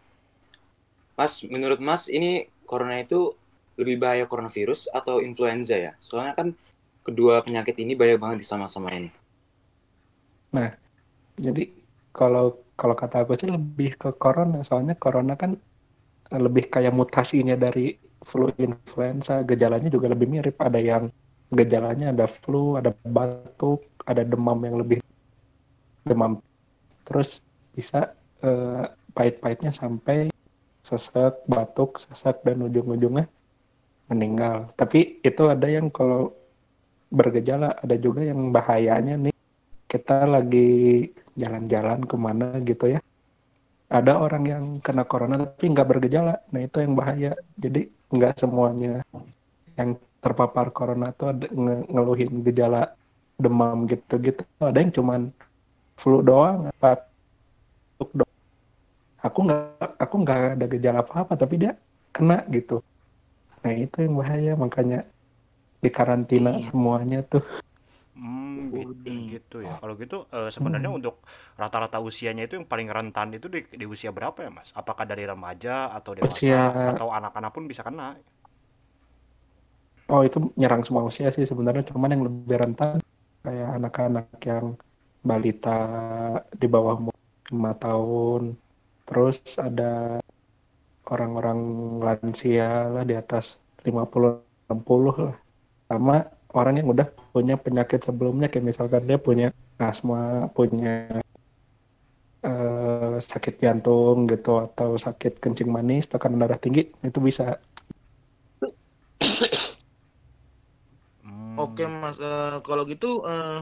mas, menurut Mas ini corona itu lebih bahaya coronavirus atau influenza ya? Soalnya kan kedua penyakit ini banyak banget disama-samain. Jadi kalau kalau kata aku sih lebih ke corona, soalnya corona kan lebih kayak mutasinya dari flu influenza, gejalanya juga lebih mirip. Ada yang gejalanya ada flu, ada batuk, ada demam yang lebih demam. Terus bisa eh, pahit-pahitnya sampai sesek, batuk, sesak dan ujung-ujungnya meninggal. Tapi itu ada yang kalau bergejala, ada juga yang bahayanya nih. Kita lagi jalan-jalan ke mana gitu ya. Ada orang yang kena corona tapi nggak bergejala. Nah itu yang bahaya. Jadi nggak semuanya yang terpapar corona tuh ada nge- ngeluhin gejala demam gitu-gitu. Ada yang cuman flu doang batuk doang. Aku nggak aku nggak ada gejala apa-apa tapi dia kena gitu nah itu yang bahaya makanya dikarantina semuanya tuh Hmm, gitu, gitu ya. Kalau gitu eh, sebenarnya Hmm. untuk rata-rata usianya itu yang paling rentan itu di, di usia berapa ya, Mas? Apakah dari remaja atau dewasa Usia- atau anak-anak pun bisa kena? Oh itu nyerang semua usia sih sebenarnya cuman yang lebih rentan kayak anak-anak yang balita di bawah umur 5 tahun terus ada orang-orang lansia lah di atas 50 60 lah. Sama orang yang udah punya penyakit sebelumnya kayak misalkan dia punya asma punya eh, sakit jantung gitu atau sakit kencing manis tekanan darah tinggi itu bisa. Hmm, Oke mas, Eh, kalau gitu eh,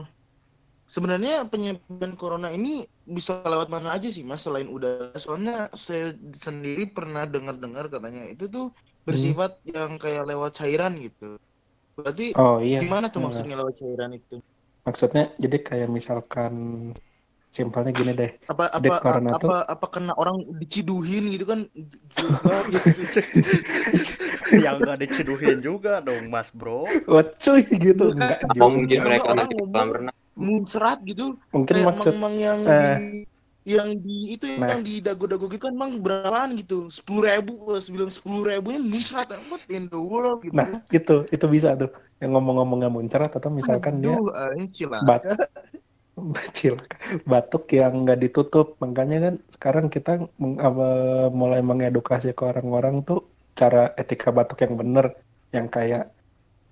sebenarnya penyebaran corona ini bisa lewat mana aja sih mas selain udara? Soalnya saya sendiri pernah dengar-dengar katanya itu tuh bersifat yang kayak lewat cairan gitu. Berarti oh iya gimana tuh Eh, maksudnya lewat cairan itu? maksudnya jadi kayak misalkan simpelnya gini deh Apa apa corona apa, tuh- apa kena orang diciduhin gitu kan? Gila gitu. yang nggak diceduhin juga dong, Mas Bro. cuy gitu enggak mungkin Orang- mereka orang lagi di ngomong- Muncrat gitu. mungkin kayak maksud mang-mang yang eh. di yang di itu Nah. yang di dago-dago gitu kan mang berapaan gitu sepuluh ribu sebelum sepuluh ribunya muncrat what in the world gitu nah itu itu bisa tuh yang ngomong-ngomongnya muncrat atau misalkan dia Aduh, eh, cilaka. bat cilaka batuk yang nggak ditutup makanya kan sekarang kita meng- mulai mengedukasi ke orang-orang tuh cara etika batuk yang bener yang kayak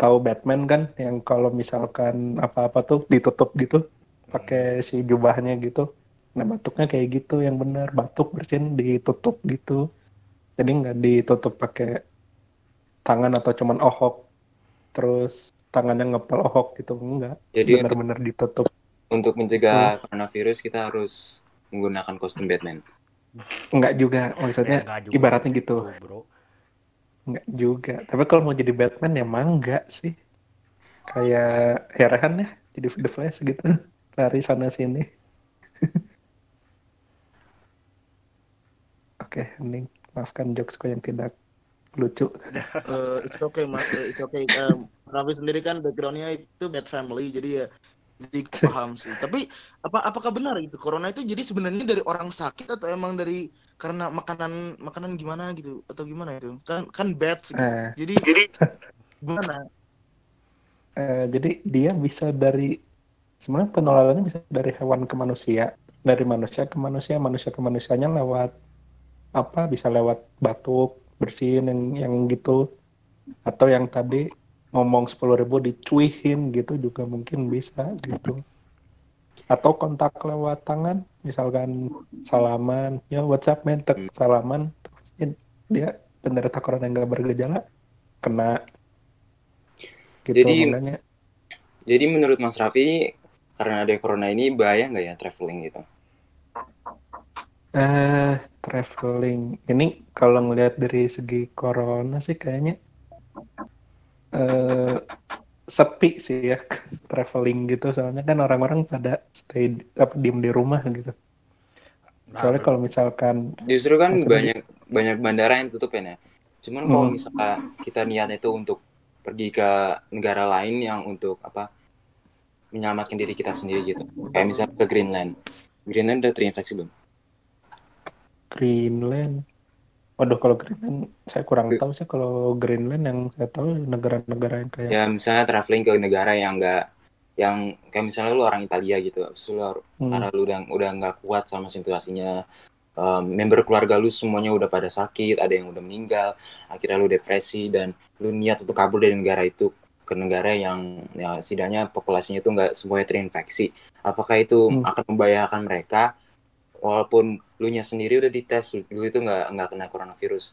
tahu Batman kan yang kalau misalkan apa-apa tuh ditutup gitu pakai si jubahnya gitu. Nah batuknya kayak gitu yang bener batuk bersin ditutup gitu. Jadi nggak ditutup pakai tangan atau cuman ohok. Terus tangannya ngepel ohok gitu enggak Jadi untuk bener-bener ditutup. untuk mencegah coronavirus kita harus menggunakan kostum Batman. Enggak juga, maksudnya Ya, nggak juga. ibaratnya gitu. bro Enggak juga. Tapi kalau mau jadi Batman ya emang enggak sih. Kayak ya Rehan ya, jadi The Flash gitu. Lari sana sini. Oke, ini maafkan jokesku yang tidak lucu. Eh, it's okay mas, Eh, it's okay. Um, sendiri kan backgroundnya itu bad family, jadi ya jadi paham sih. Tapi apa apakah benar itu corona itu jadi sebenarnya dari orang sakit atau emang dari karena makanan makanan gimana gitu atau gimana itu? Kan kan bad gitu. Eh, Jadi jadi gimana? eh, jadi dia bisa dari sebenarnya penularannya bisa dari hewan ke manusia, dari manusia ke manusia, manusia ke manusianya lewat apa? Bisa lewat batuk, bersin yang yang gitu, atau yang tadi ngomong 10.000 ribu dicuihin gitu juga mungkin bisa gitu. Atau kontak lewat tangan, misalkan salaman, ya WhatsApp men, tek, salaman, terus dia penderita corona yang nggak bergejala kena gitu Jadi- makanya Jadi menurut Mas Raffi karena ada corona ini bahaya nggak ya traveling gitu? Eh, traveling. Ini kalau ngelihat dari segi corona sih kayaknya eh sepi sih ya traveling gitu. Soalnya kan orang-orang pada stay apa diem di rumah gitu. Nah, Soalnya kalau misalkan Justru kan banyak banyak bandara yang tutup ya. Cuman kalau Hmm. misalnya kita niatnya itu untuk pergi ke negara lain yang untuk apa menyelamatkan diri kita sendiri gitu. Kayak misalnya ke Greenland. Greenland udah terinfeksi belum? Greenland, waduh kalau Greenland saya kurang tahu sih. Kalau Greenland yang saya tahu negara-negara yang kayak Ya misalnya traveling ke negara yang enggak yang kayak misalnya lu orang Italia gitu, abis lu Hmm, karena lu udah udah nggak kuat sama situasinya um, member keluarga lu semuanya udah pada sakit ada yang udah meninggal akhirnya lu depresi dan lu niat untuk kabur dari negara itu ke negara yang ya setidaknya populasinya itu nggak semuanya terinfeksi. Apakah itu Hmm. akan membahayakan mereka? Walaupun lu nya sendiri udah dites lu itu nggak nggak kena coronavirus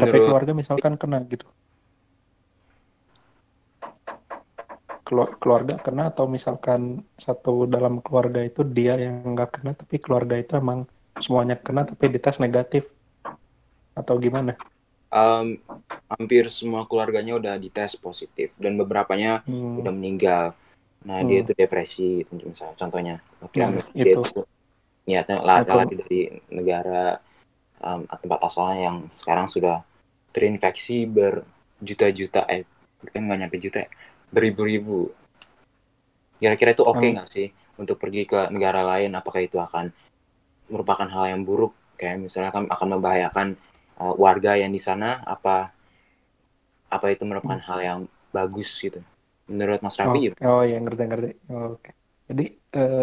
tapi menurut keluarga misalkan kena gitu. Kelu- keluarga kena atau misalkan satu dalam keluarga itu dia yang nggak kena tapi keluarga itu emang semuanya kena tapi dites negatif atau gimana? um, hampir semua keluarganya udah dites positif dan beberapanya Hmm, udah meninggal. Nah, Hmm. dia itu depresi, misalnya contohnya. Oke, dia itu. itu niatnya la- Aku- lari dari negara um, tempat asalnya yang sekarang sudah terinfeksi berjuta-juta, eh, kan nggak nyampe juta, ya, beribu-ribu. Kira-kira itu oke Hmm. nggak sih untuk pergi ke negara lain? Apakah itu akan merupakan hal yang buruk? Kayak misalnya kan akan membahayakan uh, warga yang di sana? Apa apa itu merupakan hal yang bagus gitu? Menurut Mas Oh, Raffi gitu? oh ya ngerti ngerti. Oh, Oke. Jadi eh,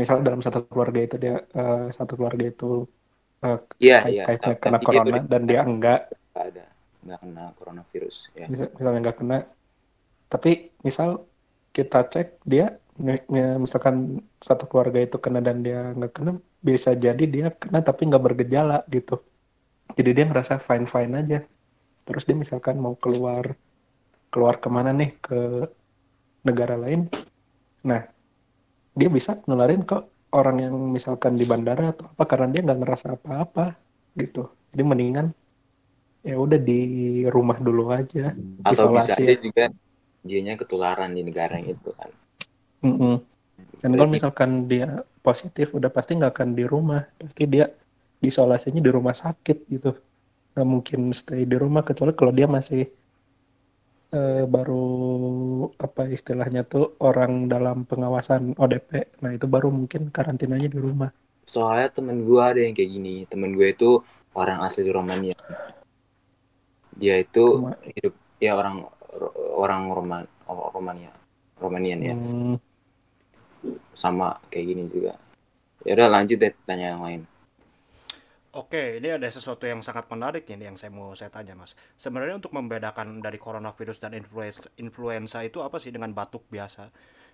misalnya dalam satu keluarga itu dia eh, satu keluarga itu kait- iya. kaitnya Ta- kena Tapi dia corona tuh dan dia enggak, nggak ada, nggak kena coronavirus. Ya. mis- misalnya enggak kena, tapi misal kita cek dia mi- mi- misalkan satu keluarga itu kena dan dia nggak kena, bisa jadi dia kena tapi nggak bergejala gitu. Jadi dia ngerasa fine fine aja. Terus dia misalkan mau keluar keluar ke mana nih ke negara lain, nah dia bisa nularin ke orang yang misalkan di bandara atau apa karena dia nggak ngerasa apa-apa gitu. Jadi mendingan ya udah di rumah dulu aja. Atau bisa Isolasi aja ya. juga dianya ketularan di negara yang itu kan. Mm-mm. Dan kalau misalkan dia positif, udah pasti nggak akan di rumah, pasti dia isolasinya di rumah sakit gitu. Nggak mungkin stay di rumah kecuali kalau dia masih eh, baru apa istilahnya tuh orang dalam pengawasan ODP. Nah itu baru mungkin karantinanya di rumah. Soalnya temen gue ada yang kayak gini. Temen gue itu orang asli Romania. Dia itu hidup ya orang orang Roman Romania. Romanian ya. Hmm, sama kayak gini juga. Ya udah lanjut deh tanya yang lain. Oke, ini ada sesuatu yang sangat menarik ini yang saya mau saya tanya, Mas. Sebenarnya untuk membedakan dari coronavirus dan influenza, influenza itu apa sih dengan batuk biasa?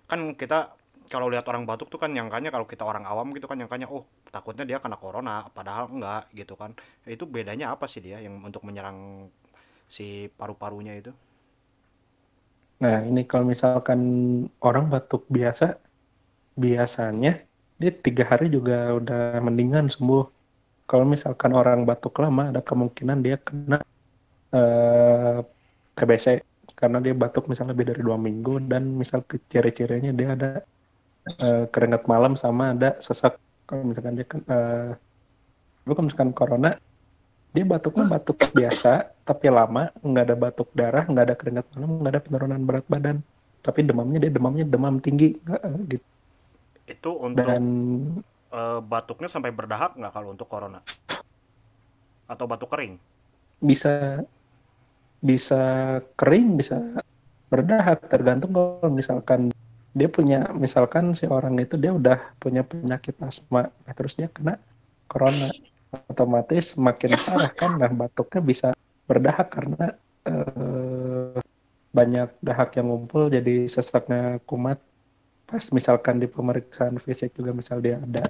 Kan kita kalau lihat orang batuk tuh kan nyangkanya kalau kita orang awam gitu kan nyangkanya oh takutnya dia kena corona, padahal enggak gitu kan. Itu bedanya apa sih dia yang untuk menyerang si paru-parunya itu? Nah, ini kalau misalkan orang batuk biasa, biasanya dia tiga hari juga udah mendingan sembuh kalau misalkan orang batuk lama ada kemungkinan dia kena uh, TBC karena dia batuk misalnya lebih dari dua minggu dan misal ciri-cirinya dia ada uh, keringat malam sama ada sesak. Kalau misalkan dia kan uh, kalau misalkan corona dia batuknya batuk biasa tapi lama nggak ada batuk darah nggak ada keringat malam nggak ada penurunan berat badan. Tapi demamnya dia demamnya demam tinggi gitu. Itu untuk dan uh, batuknya sampai berdahak nggak kalau untuk corona? Atau batuk kering? Bisa bisa kering, bisa berdahak tergantung kalau misalkan dia punya misalkan si orang itu dia udah punya penyakit asma nah terus dia kena corona otomatis makin parah kan nah batuknya bisa berdahak karena uh, banyak dahak yang ngumpul jadi sesaknya kumat pas misalkan di pemeriksaan fisik juga misal dia ada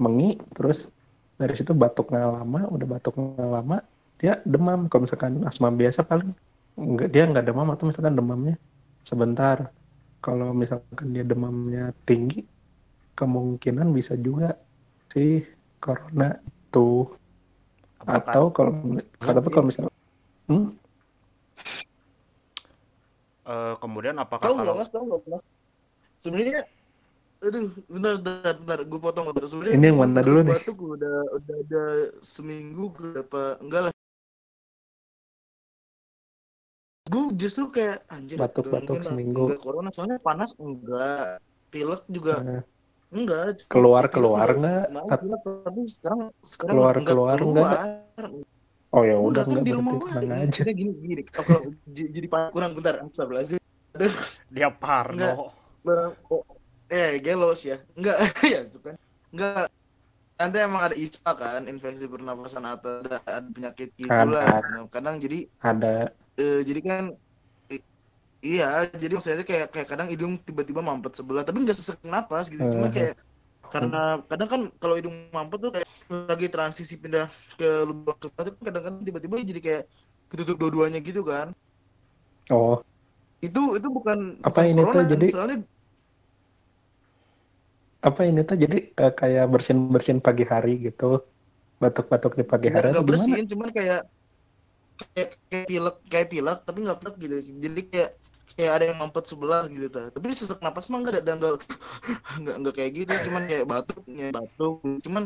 mengi terus dari situ batuknya lama udah batuknya lama dia demam. Kalau misalkan asma biasa paling enggak dia nggak demam atau misalkan demamnya sebentar. Kalau misalkan dia demamnya tinggi kemungkinan bisa juga si corona tuh Apakah? atau kalau kata kalau misalnya hmm? uh, kemudian apakah tahu kalau mas? Tahu nggak mas sebenarnya aduh bentar bentar, bentar gue potong bentar. Sebenarnya ini yang mana dulu nih. batuk udah udah ada seminggu berapa enggak lah. Gue justru kayak anjir batuk-batuk seminggu. enggak corona soalnya panas enggak. Pilek juga uh, enggak. Keluar keluar enggak tapi, sekarang sekarang keluar keluar enggak oh ya udah kan di rumah aja. Gini gini oh, kalau jadi kurang bentar astagfirullahaladzim. Dia parno oh, eh gelos ya. Enggak ya itu kan. Enggak. Nanti emang ada ispa kan infeksi pernafasan atau ada, ada penyakit gitu lah. nah, kadang jadi ada. eh, jadi kan iya jadi maksudnya kayak kayak kadang hidung tiba-tiba mampet sebelah tapi nggak sesek napas gitu. Cuma hmm. kayak karena kadang kan kalau hidung mampet tuh kayak lagi transisi pindah ke lubang itu kadang-kadang tiba-tiba jadi kayak ketutup dua-duanya gitu kan. Oh. Itu itu bukan apa bukan ini corona, tuh? jadi soalnya apa ini tuh? Jadi uh, kayak bersin bersin pagi hari gitu. Batuk-batuk di pagi hari nggak bersin cuman kayak kayak kayak pilek kayak pilek tapi nggak pilek gitu. Jadi kayak kayak ada yang mampet sebelah gitu tuh tapi sesak napas mah nggak dan nggak nggak nggak kayak gitu. Cuman kayak batuk ya batuk. Cuman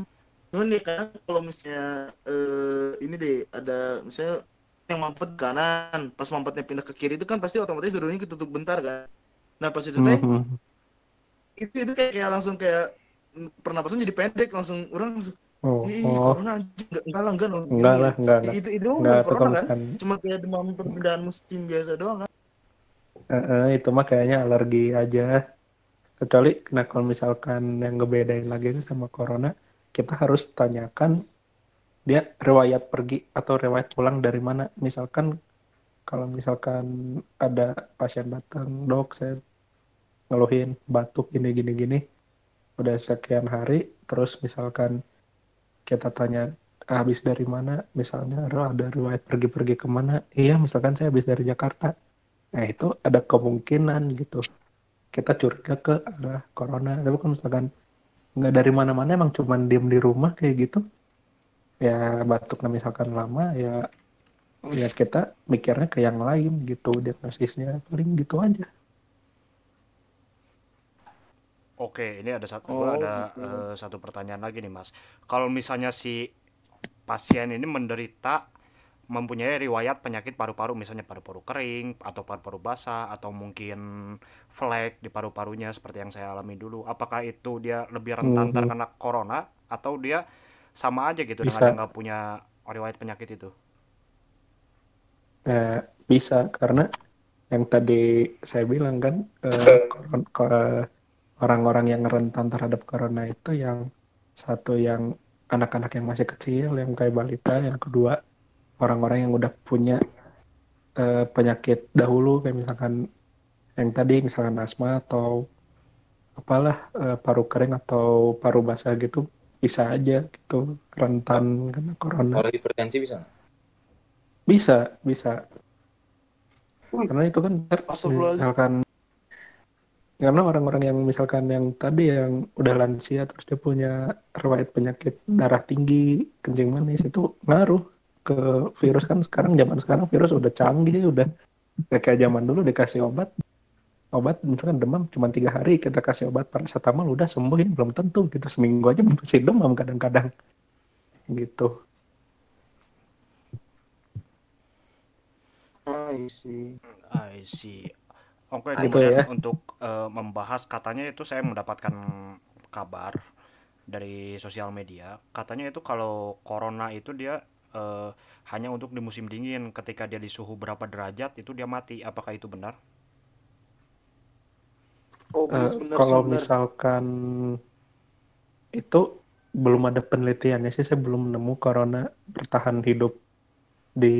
cuman ya kan kalau misalnya uh, ini deh ada misalnya yang mampet kanan pas mampetnya pindah ke kiri itu kan pasti otomatis dulunya ketutup bentar kan? Nah pas itu teh mm -hmm itu itu kayak, kayak langsung kayak pernapasan jadi pendek langsung orang langsung Oh, Ih, oh. corona enggak enggak lah enggak enggak lah enggak itu itu enggak, corona kan? cuma kayak demam perpindahan musim biasa doang kan? Uh, uh, itu mah kayaknya alergi aja. Kecuali nah kalau misalkan yang ngebedain lagi itu sama corona kita harus tanyakan dia riwayat pergi atau riwayat pulang dari mana. Misalkan kalau misalkan ada pasien datang dok saya ngeluhin batuk gini gini gini. Udah sekian hari terus misalkan kita tanya habis dari mana? Misalnya ada riwayat pergi-pergi ke mana iya misalkan saya habis dari Jakarta. Nah itu ada kemungkinan gitu. Kita curiga ke arah corona. Tapi kalau misalkan nggak dari mana-mana emang cuman diem di rumah kayak gitu ya batuknya misalkan lama ya ya kita mikirnya ke yang lain gitu diagnosisnya. Paling gitu aja Oke, ini ada satu oh, ada gitu. uh, satu pertanyaan lagi nih, Mas. Kalau misalnya si pasien ini menderita mempunyai riwayat penyakit paru-paru misalnya paru-paru kering atau paru-paru basah atau mungkin flek di paru-parunya seperti yang saya alami dulu. Apakah itu dia lebih rentan hmm. terkena corona atau dia sama aja gitu bisa. dengan nggak punya riwayat penyakit itu? Eh, bisa karena yang tadi saya bilang kan uh, orang-orang yang rentan terhadap corona itu yang satu yang anak-anak yang masih kecil yang kayak balita yang kedua orang-orang yang udah punya eh, penyakit dahulu kayak misalkan yang tadi misalkan asma atau apalah eh, paru kering atau paru basah gitu bisa aja gitu rentan kena corona. Kalau hipertensi bisa bisa bisa. Karena itu kan misalkan karena orang-orang yang misalkan yang tadi yang udah lansia terus dia punya riwayat penyakit darah tinggi kencing manis itu ngaruh ke virus. Kan sekarang zaman sekarang virus udah canggih udah kayak zaman dulu dikasih obat obat misalkan demam cuma tiga hari kita kasih obat paracetamol udah sembuh ini belum tentu gitu. Seminggu aja masih demam kadang-kadang. Gitu. I see. I see. Oke, Gitu kemudian ya. untuk eh, membahas katanya itu saya mendapatkan kabar dari sosial media, katanya itu kalau corona itu dia eh, hanya untuk di musim dingin, ketika dia di suhu berapa derajat itu dia mati. Apakah itu benar? Oh, please, benar kalau benar. misalkan itu belum ada penelitiannya sih, saya belum nemu corona bertahan hidup di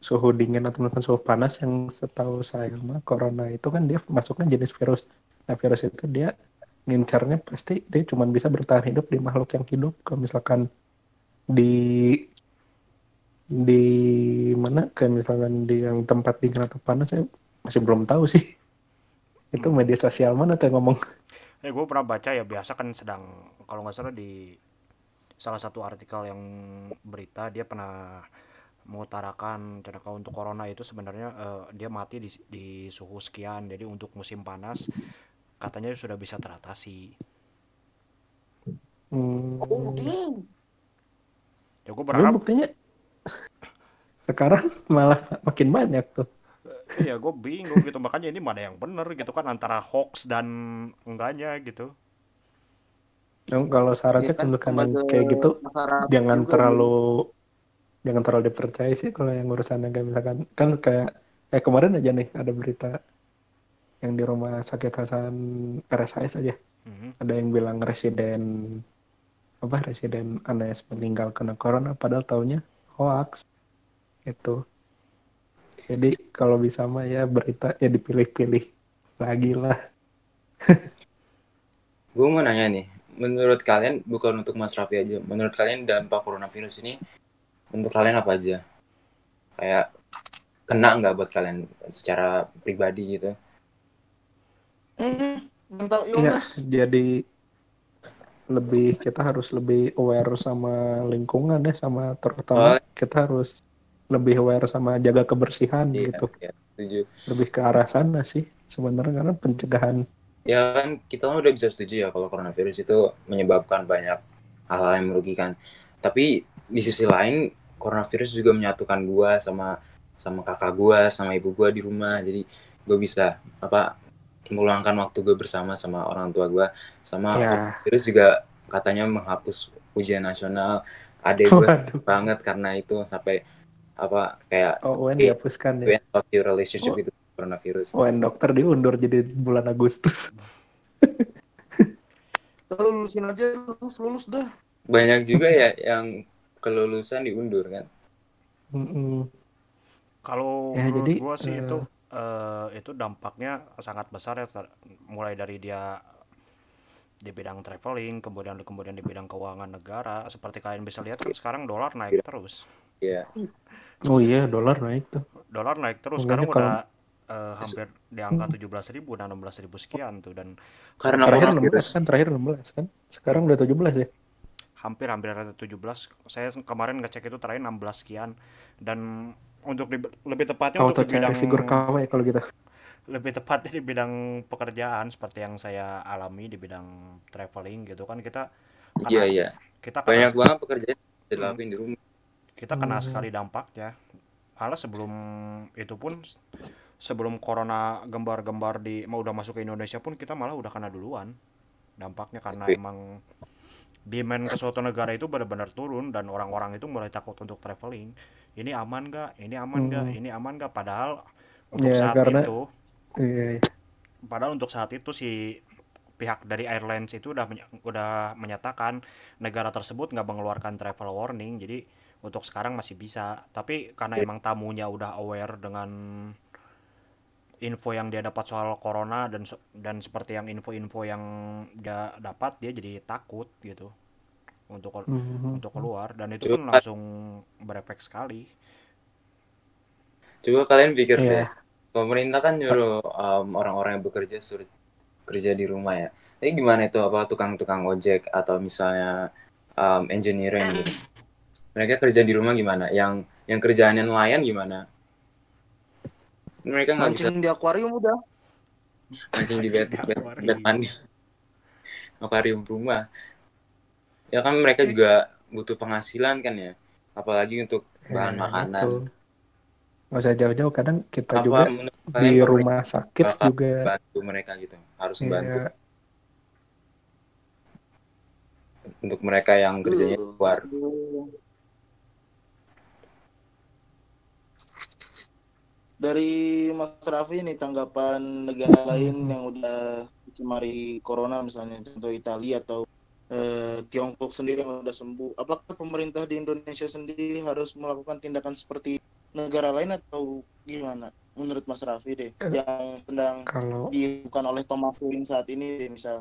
suhu dingin atau mungkin suhu panas yang setahu saya mah corona itu kan dia masuknya jenis virus. Nah virus itu dia ngincarnya pasti dia cuma bisa bertahan hidup di makhluk yang hidup. Kalau misalkan di di mana kayak misalkan di yang tempat dingin atau panas saya masih belum tahu sih. Itu media sosial mana tuh yang ngomong Eh, gue pernah baca ya biasa kan sedang kalau nggak salah di salah satu artikel yang berita dia pernah mengutarakan kalau untuk corona itu sebenarnya eh, dia mati di, di suhu sekian jadi untuk musim panas katanya sudah bisa teratasi. Hmm, Oh, ya gue berharap buktinya sekarang malah makin banyak tuh. ya gue bingung gitu. Makanya ini mana yang bener gitu kan antara hoax dan enggaknya gitu. Yang kalau Ya sarannya kan, untuk yang sebagai kayak gitu jangan juga, terlalu jangan terlalu dipercaya sih kalau yang urusan kayak misalkan kan kayak eh kemarin aja nih ada berita yang di rumah sakit Hasan RSIS aja. Mhm. ada yang bilang residen apa residen Anes meninggal kena corona padahal taunya hoax itu jadi kalau bisa mah ya berita ya dipilih-pilih lagi lah. Gue mau nanya nih, menurut kalian bukan untuk Mas Raffi aja, menurut kalian dampak coronavirus ini untuk kalian apa aja? Kayak kena nggak buat kalian secara pribadi gitu? Hmm, mental ya illness. jadi lebih kita harus lebih aware sama lingkungan ya sama terutama Oh. kita harus lebih aware sama jaga kebersihan Iya, gitu iya, setuju. lebih ke arah sana sih sebenarnya karena pencegahan Ya kan kita kan udah bisa setuju ya kalau coronavirus itu menyebabkan banyak hal-hal yang merugikan. Tapi di sisi lain coronavirus juga menyatukan gua sama sama kakak gua, sama ibu gua di rumah. Jadi gue bisa apa meluangkan waktu gue bersama sama orang tua gua sama ya virus juga katanya menghapus ujian nasional. Adek gue waduh banget karena itu sampai apa kayak oh UN dihapuskan ya your relationship Oh. itu coronavirus. UN dokter diundur jadi bulan Agustus Kalau lulusin aja lulus lulus dah. Banyak juga ya yang kelulusan diundur kan. Mm-mm. Kalau Ya, menurut jadi, gua sih eh, itu eh, itu dampaknya sangat besar ya mulai dari dia di bidang traveling kemudian kemudian di bidang keuangan negara seperti kalian bisa lihat kan sekarang dolar naik terus Iya. oh iya dolar naik tuh dolar naik terus Makanya sekarang kalau- udah eh, hampir di angka 17.000 dan 16.000 sekian tuh dan Karena terakhir coronavirus. 16 kan terakhir 16 kan sekarang udah 17 ya hampir hampir ada 17 saya kemarin ngecek itu terakhir 16 sekian dan untuk di- lebih tepatnya auto untuk di bidang figur KW kalau gitu lebih tepatnya di bidang pekerjaan seperti yang saya alami di bidang traveling gitu kan kita kena, Iya iya. kita kena, Banyak banget pekerjaan dilakuin di rumah. kita kena Hmm. sekali dampaknya malah sebelum itu pun sebelum corona gembar-gembar di mau udah masuk ke Indonesia pun kita malah udah kena duluan dampaknya karena Oke. emang demand ke suatu negara itu benar-benar turun dan orang-orang itu mulai takut untuk traveling. Ini aman gak ini aman gak Hmm. ini aman gak padahal untuk Ya, saat karena- itu iya, iya. padahal untuk saat itu si pihak dari airlines itu udah udah menyatakan negara tersebut nggak mengeluarkan travel warning. Jadi untuk sekarang masih bisa. Tapi karena emang tamunya udah aware dengan info yang dia dapat soal corona dan dan seperti yang info-info yang dia dapat dia jadi takut gitu untuk Mhm. untuk keluar dan itu kan langsung berefek sekali Coba kalian pikir Iya. deh, pemerintah kan nyuruh um, orang-orang yang bekerja suruh kerja di rumah ya. Tapi gimana itu apa tukang-tukang ojek atau misalnya um, engineering gitu. Mereka kerja di rumah gimana? Yang yang kerjaannya nelayan gimana? Mereka nggak bisa Mancing di akuarium udah. mancing di bed, Di bed, akuarium. bed mandi. Akuarium rumah. Ya kan mereka juga butuh penghasilan kan ya. Apalagi untuk bahan Ya, makanan. itu. Nggak usah jauh-jauh, kadang kita Apa juga di rumah sakit juga bantu mereka gitu? Harus membantu ya, untuk mereka yang kerjanya di Dari Mas Raffi nih tanggapan negara lain yang udah dicemari corona misalnya contoh Italia atau eh, Tiongkok sendiri yang udah sembuh. Apakah pemerintah di Indonesia sendiri harus melakukan tindakan seperti negara lain atau gimana? Menurut Mas Raffi deh, Eh. yang sedang kalau dilakukan oleh Thomas Wayne saat ini deh, misal.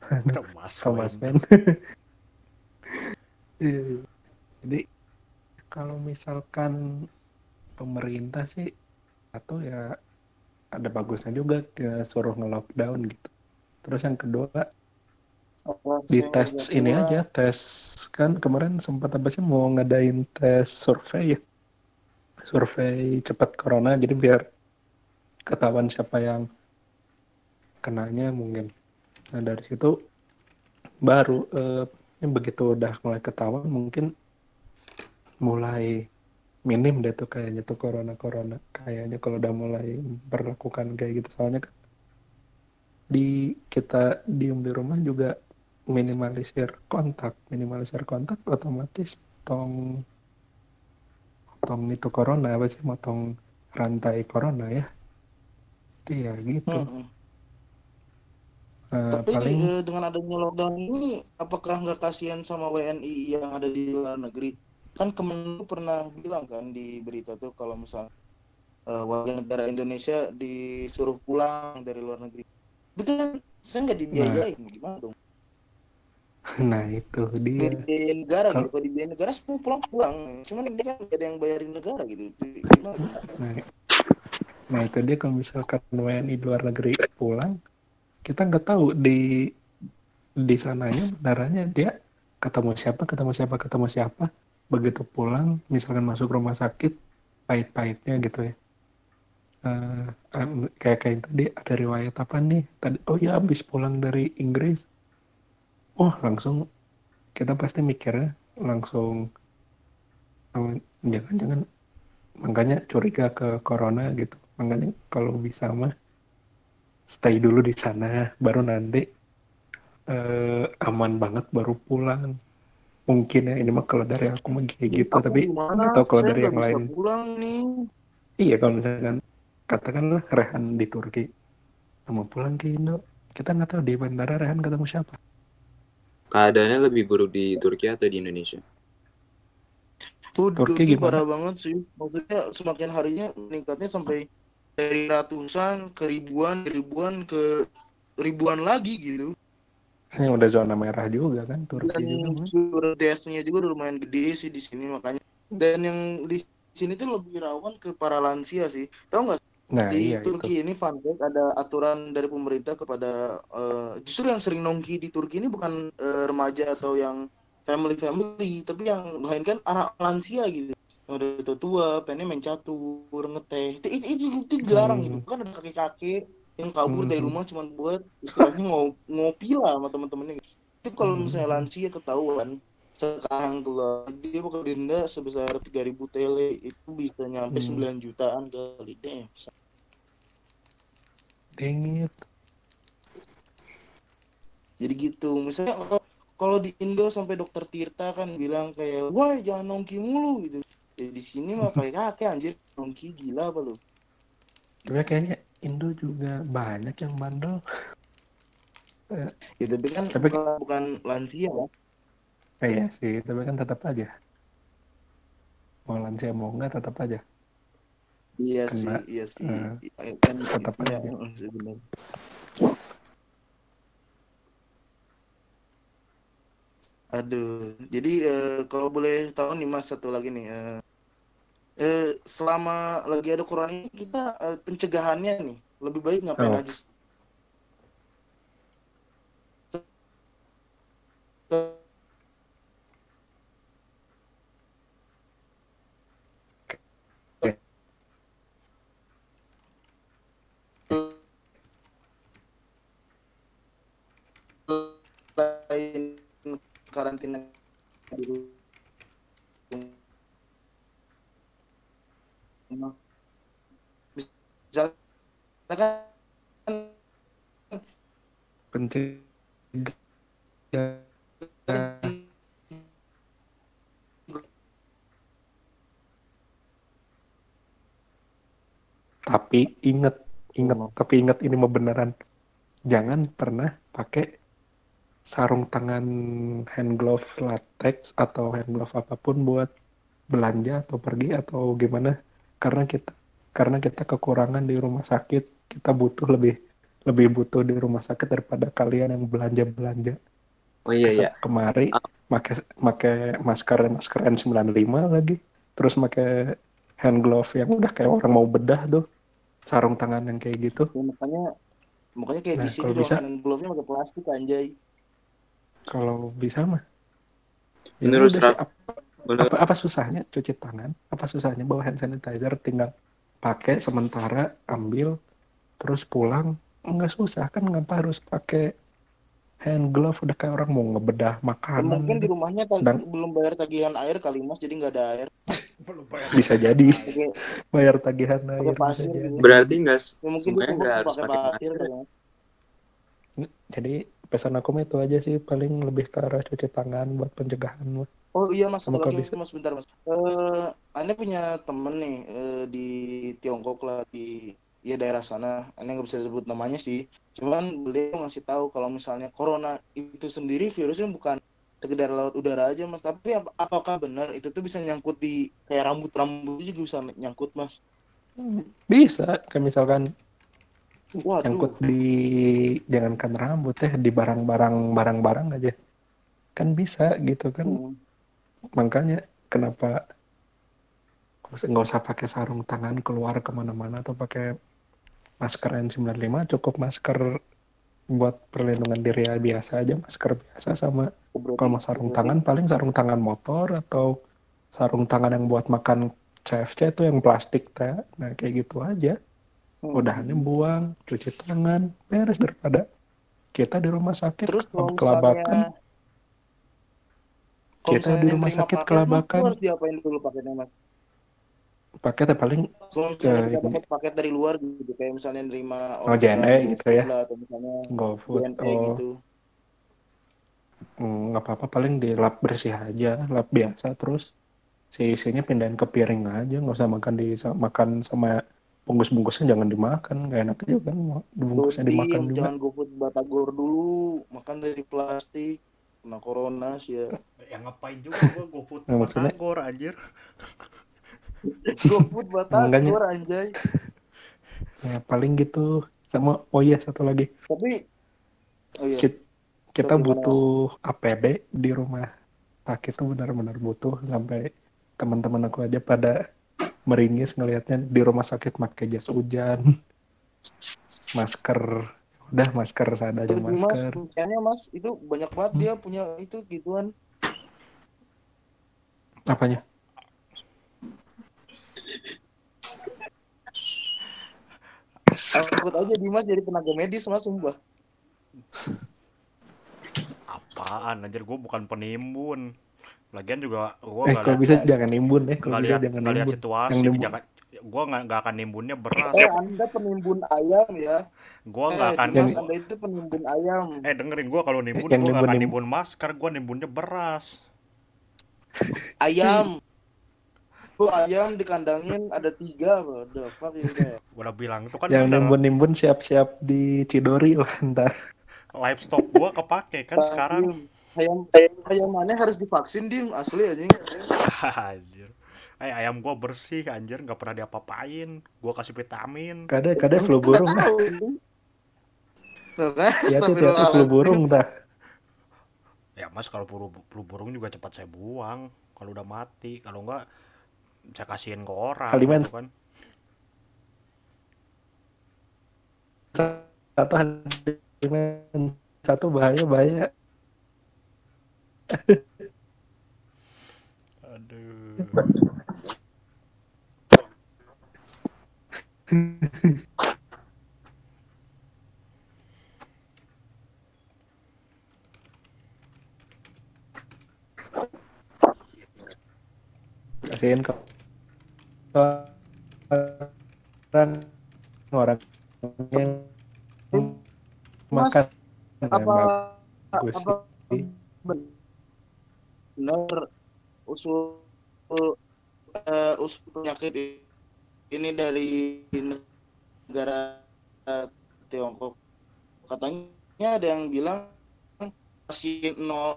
Thomas Thomas Wayne. Mann. Iya. Jadi kalau misalkan pemerintah sih atau ya ada bagusnya juga dia suruh nge-lockdown gitu. Terus yang kedua di tes ini aja tes kan kemarin sempat apa sih mau ngadain tes survei ya? Survei cepat corona jadi biar ketahuan siapa yang kenanya mungkin. Nah dari situ baru eh, begitu udah mulai ketahuan mungkin mulai minim deh tuh kayaknya tuh corona corona kayaknya kalau udah mulai berlakukan kayak gitu. Soalnya kan di kita diem di rumah juga minimalisir kontak. Minimalisir kontak otomatis potong potong itu corona apa sih? Motong rantai corona ya. Iya gitu. Mm-mm. Eh, Tapi paling eh, dengan adanya lockdown ini, apakah nggak kasihan sama WNI yang ada di luar negeri? Kan Kemenlu pernah bilang kan di berita tuh kalau misal eh, warga negara Indonesia disuruh pulang dari luar negeri. Itu kan saya nggak dibiayain, gimana dong? nah itu dia dibiayain negara gitu, Kalau- kalau dibiayain negara semua pulang pulang. Cuman ini kan ada yang bayarin negara gitu. Gimana? Nah, nah itu dia kalau misalkan WNI di luar negeri pulang, kita nggak tahu di di sananya benarannya dia ketemu siapa, ketemu siapa, ketemu siapa. Begitu pulang, misalkan masuk rumah sakit, pahit-pahitnya gitu ya. Em, kayak kayak tadi ada riwayat apa nih? Tadi oh ya habis pulang dari Inggris. Oh langsung kita pasti mikirnya langsung oh, jangan-jangan makanya curiga ke corona gitu makanya kalau bisa mah stay dulu di sana baru nanti eh, aman banget baru pulang mungkin ya ini mah kalau dari aku mah kayak gitu Aku tapi gimana? tahu kalau Saya dari yang lain pulang nih. iya kalau misalkan katakanlah Rehan di Turki mau pulang ke Indo kita nggak tahu di bandara Rehan ketemu siapa Keadaannya lebih buruk di Turki atau di Indonesia? Turki Turki gimana? parah banget sih. Maksudnya semakin harinya meningkatnya sampai dari ratusan ke ribuan, ribuan ke ribuan lagi gitu. Ini udah zona merah juga kan Turki Dan juga deaths-nya juga udah lumayan gede sih di sini makanya. Dan yang di sini tuh lebih rawan ke para lansia sih. Tahu nggak? Nah di iya itu. Turki ini fun fact ada aturan dari pemerintah kepada eh, justru yang sering nongki di Turki ini bukan eh, remaja atau yang family family tapi yang melainkan anak lansia gitu. Yang udah tua tua pengen main catur ngeteh. Itu itu, itu, itu dilarang Hmm. gitu kan ada kakek kakek yang kabur dari Hmm. rumah cuma buat istilahnya ngop, ngopi lah sama teman-temannya itu kalau Hmm. misalnya lansia ketahuan sekarang keluar dia bakal denda sebesar 3000 tele itu bisa nyampe Hmm. 9 jutaan kali deh dingit jadi gitu misalnya kalau- kalau di Indo sampai dokter Tirta kan bilang kayak wah jangan nongki mulu gitu ya, di sini mah kayak kakek anjir nongki gila apa lu kayaknya Indo juga banyak yang bandel Ya, tapi kan Tapi- bukan, bukan lansia ya. Eh, iya sih, tapi kan tetap aja. Mau lansia mau enggak tetap aja. Iya Kena, sih, iya sih. eh, Eh, kan tetap itu, aja. sebenarnya. Aduh, jadi eh, kalau boleh tahu nih Mas satu lagi nih, eh, eh, selama lagi ada corona ini kita eh, pencegahannya nih lebih baik ngapain Oh. aja? Selain karantina di Misalnya kan tapi inget inget tapi inget ini mau beneran. Jangan pernah pakai sarung tangan hand glove latex atau hand glove apa pun buat belanja atau pergi atau gimana. Karena kita karena kita kekurangan di rumah sakit kita butuh lebih lebih butuh di rumah sakit daripada kalian yang belanja belanja Oh iya iya. kemari pakai pakai masker masker N95 lagi. Terus pakai hand glove yang udah kayak orang mau bedah tuh. Sarung tangan yang kayak gitu. Ya, makanya makanya kayak Nah, di sini bisa- kanan glove-nya pakai plastik anjay. kalau bisa mah. Ya Menurut udah Sra- sih, apa, Menurut apa, apa susahnya cuci tangan? Apa susahnya bawa hand sanitizer? Tinggal pakai sementara ambil terus pulang nggak susah kan ngapa harus pakai hand glove udah kayak orang mau ngebedah Ya, makanan mungkin di gitu. rumahnya tadi Sedang- belum bayar tagihan air kali Mas, jadi nggak ada air. Bisa jadi bayar tagihan air bisa pasir jadi. gitu. berarti enggak ya mungkin nggak harus pakai pakai pasir ya. jadi pesan aku itu aja sih paling lebih ke arah cuci tangan buat pencegahan. Oh iya Mas, satu lagi bisa. Mas bentar Mas. Eh, Anda punya temen nih eh, di Tiongkok lah di ya daerah sana. Anda nggak bisa sebut namanya sih. Cuman beliau ngasih tahu kalau misalnya corona itu sendiri virusnya bukan sekedar laut udara aja Mas, tapi ap- apakah benar itu tuh bisa nyangkut di kayak rambut-rambut juga bisa nyangkut Mas? bisa kayak misalkan Waduh. nyangkut di jangankan rambut ya di barang-barang barang-barang aja kan bisa gitu kan Hmm. makanya kenapa nggak usah- pakai sarung tangan keluar ke mana-mana atau pakai masker N95 cukup masker buat perlindungan diri ya biasa aja masker biasa sama kalau mau sarung tangan paling sarung tangan motor atau sarung tangan yang buat makan CFC itu yang plastik teh nah kayak gitu aja Hmm. udahannya buang cuci tangan beres daripada kita di rumah sakit Terus kelabakan misalnya Kita di rumah sakit kelabakan. harus diapain dulu Mas? Paketnya paling Eh, ini. dapat paket dari luar gitu, kayak misalnya nerima Oh, JNE gitu ya. atau misalnya GoFood JNE oh gitu. mm, nggak apa-apa paling di lap bersih aja lap biasa terus si isinya pindahin ke piring aja nggak usah makan di makan sama bungkus-bungkusnya jangan dimakan nggak enak juga kan bungkusnya Terus dimakan juga jangan GoFood batagor dulu, makan dari plastik, kena corona sih ya. Ya ngapain juga gua GoFood Nah, maksudnya- Batagor anjir. GoFood Enggaknya. batagor anjay. ya paling gitu sama oh iya satu lagi Tapi oh iya, Kit- kita Satu butuh APD di rumah sakit tuh benar-benar butuh sampai teman-teman aku aja pada meringis ngelihatnya di rumah sakit pakai jas hujan masker udah masker ada aja Tapi Mas, masker kayaknya Mas itu banyak banget Hmm. dia punya itu gituan. apanya Takut aja Dimas jadi tenaga medis Mas sumpah. Apaan anjir gua bukan penimbun. Lagian juga gua eh nggak kalau lihat bisa jangan nimbun eh kalau bisa lihat jangan nggak lihat nimbun situasi Yang nimbun. jangan gua nggak nggak akan nimbunnya beras Eh, Anda penimbun ayam ya. gua Eh, nggak akan Dimas, Yang- Anda itu penimbun ayam. eh dengerin gua kalau nimbun gua nggak akan nimbun- nimbun masker gua nimbunnya beras Ayam. Lu ayam dikandangin ada tiga, what the fuck ini kayak. gua udah bilang itu kan yang nimbun-nimbun siap-siap di Cidori lah ntar. livestock gua kepake kan sekarang. ayam ayam ayam mana harus divaksin dim. Asli anjing. Anjir. Ay ayam gua bersih anjir. Nggak pernah diapa-apain. Gua kasih vitamin. Kadang kadang flu burung. Tahu, Dim. Tuh kan, Ya tuh ternyata flu burung dah. ya mas kalau flu, flu burung juga cepat saya buang. Kalau udah mati. Kalau enggak saya kasihin ke orang Kaliman. gitu kan Satu hadimen, satu bahaya bahaya. aduh Kasihin ke orang orang yang Mas, makan apa bagus apa benar usul eh, usul penyakit ini dari negara Tiongkok. Katanya ada yang bilang pasien nol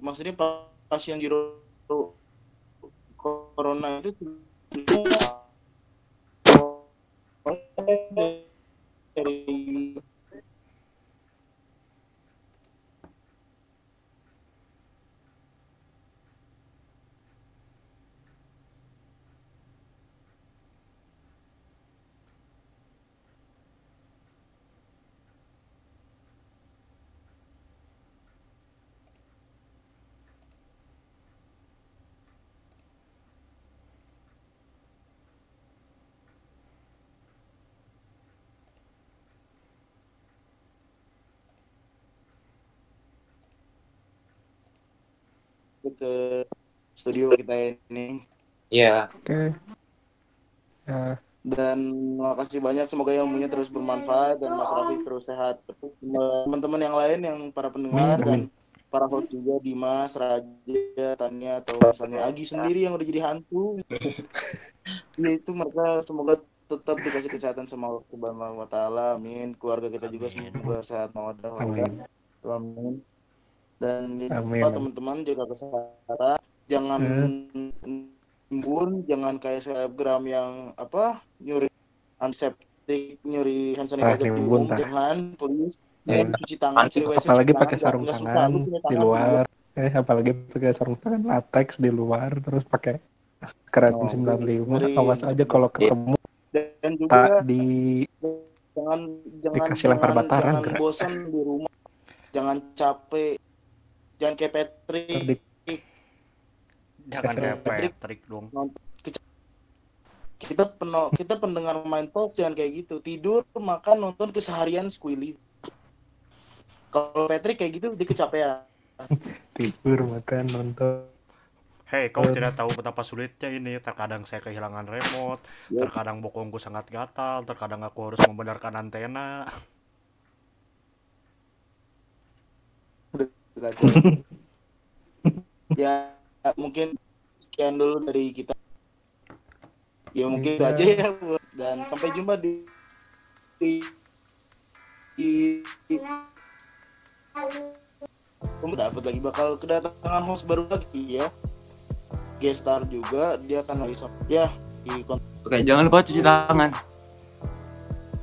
maksudnya pa- pasien zero corona itu dari ke studio kita ini. Iya, Oke. Ya, dan makasih banyak semoga ilmunya terus bermanfaat dan Mas Raffi terus sehat. Teman-teman yang lain yang para pendengar Amin, dan para host juga Dimas, Raja, Tania atau misalnya Agi sendiri yang udah jadi hantu. Ya itu mereka semoga tetap dikasih kesehatan sama Allah Subhanahu wa taala. Amin. Keluarga kita juga semoga sehat mawadah amin. amin dan Amin. teman-teman jaga kesehatan jangan Hmm. embun jangan kayak selebgram yang apa nyuri antiseptik nyuri hand sanitizer di umum jangan please Eh, dan cuci tangan ciri apalagi pakai tangan. sarung tangan punya di tangan, luar eh apalagi pakai sarung tangan latex di luar terus pakai keren Oh, 95 ngeri. awas aja kalau ketemu dan juga tak di jangan jangan Dikasih lempar jangan, bataran, jangan gerak. bosan di rumah jangan capek jangan kayak Patrick. Jangan kayak Patrick. Patrick dong. Kita peno, kita pendengar main talk jangan kayak gitu. Tidur makan nonton keseharian squilly kalau Patrick kayak gitu dia kecapean. Tidur makan nonton. Hei, kau tidak tahu betapa sulitnya ini. Terkadang saya kehilangan remote, Ya. terkadang bokongku sangat gatal, terkadang aku harus membenarkan antena. Ya mungkin sekian dulu dari kita ya mungkin Iya. aja ya dan sampai jumpa di di, di, di kamu dapat lagi bakal kedatangan host baru lagi ya guest star juga dia akan lagi ya di Oke, jangan lupa cuci tangan.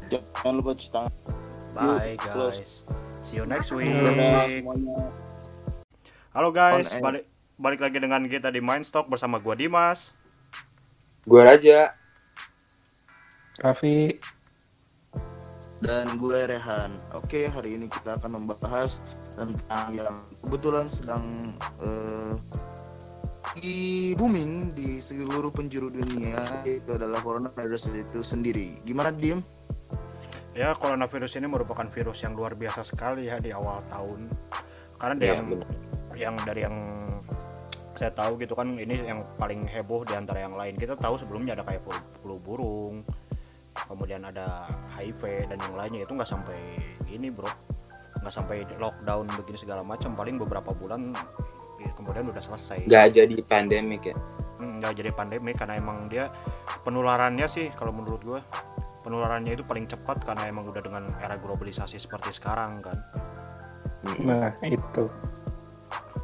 jangan lupa cuci tangan Bye close. See you next week. Halo guys, balik balik lagi dengan kita di Mindstock bersama gua Dimas. Gua Raja. Raffi dan gue Rehan. Oke, hari ini kita akan membahas tentang yang kebetulan sedang eh, di booming di seluruh penjuru dunia itu adalah coronavirus itu sendiri. Gimana Dim? Ya, coronavirus ini merupakan virus yang luar biasa sekali ya di awal tahun. Karena dia Iya, yang yang dari yang saya tahu gitu kan ini yang paling heboh di antara yang lain. Kita tahu sebelumnya ada kayak flu, flu burung, kemudian ada HIV dan yang lainnya itu nggak sampai ini bro, nggak sampai lockdown begini segala macam. Paling beberapa bulan ya, kemudian udah selesai. Nggak jadi pandemik ya. Hmm, nggak jadi pandemi karena emang dia penularannya sih kalau menurut gue penularannya itu paling cepat karena emang udah dengan era globalisasi seperti sekarang kan Nah, itu.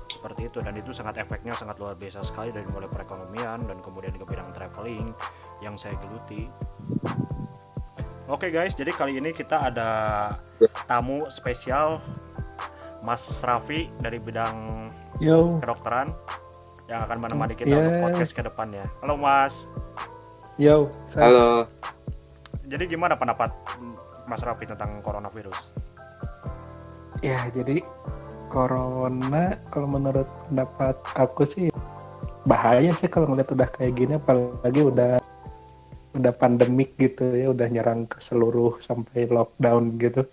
seperti itu dan itu sangat efeknya sangat luar biasa sekali dari mulai perekonomian dan kemudian ke bidang traveling yang saya geluti. Oke guys, jadi kali ini kita ada tamu spesial Mas Raffi dari bidang Yo, kedokteran yang akan menemani kita Iya. untuk podcast ke depannya. Halo Mas. yo. Saya, Halo. Jadi gimana pendapat Mas Raffi tentang coronavirus? Ya, jadi corona kalau menurut pendapat aku sih bahaya sih kalau ngeliat udah kayak gini apalagi udah udah pandemik gitu ya udah nyerang ke seluruh sampai lockdown gitu.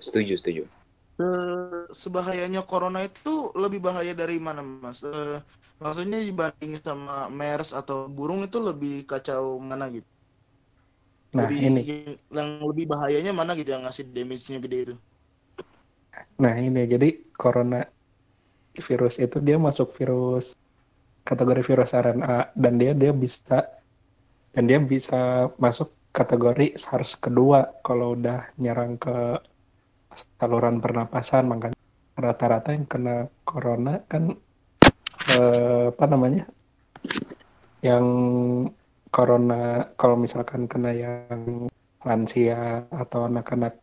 Setuju, setuju. Eh, sebahayanya corona itu lebih bahaya dari mana mas? Eh, maksudnya dibanding sama MERS atau burung itu lebih kacau mana gitu? Nah, lebih, ini. yang lebih bahayanya mana gitu yang ngasih damage-nya gede itu? Nah, ini jadi corona virus itu dia masuk virus kategori virus RNA dan dia dia bisa dan dia bisa masuk kategori SARS kedua kalau udah nyerang ke saluran pernapasan makanya rata-rata yang kena corona kan eh, apa namanya yang corona kalau misalkan kena yang lansia atau anak-anak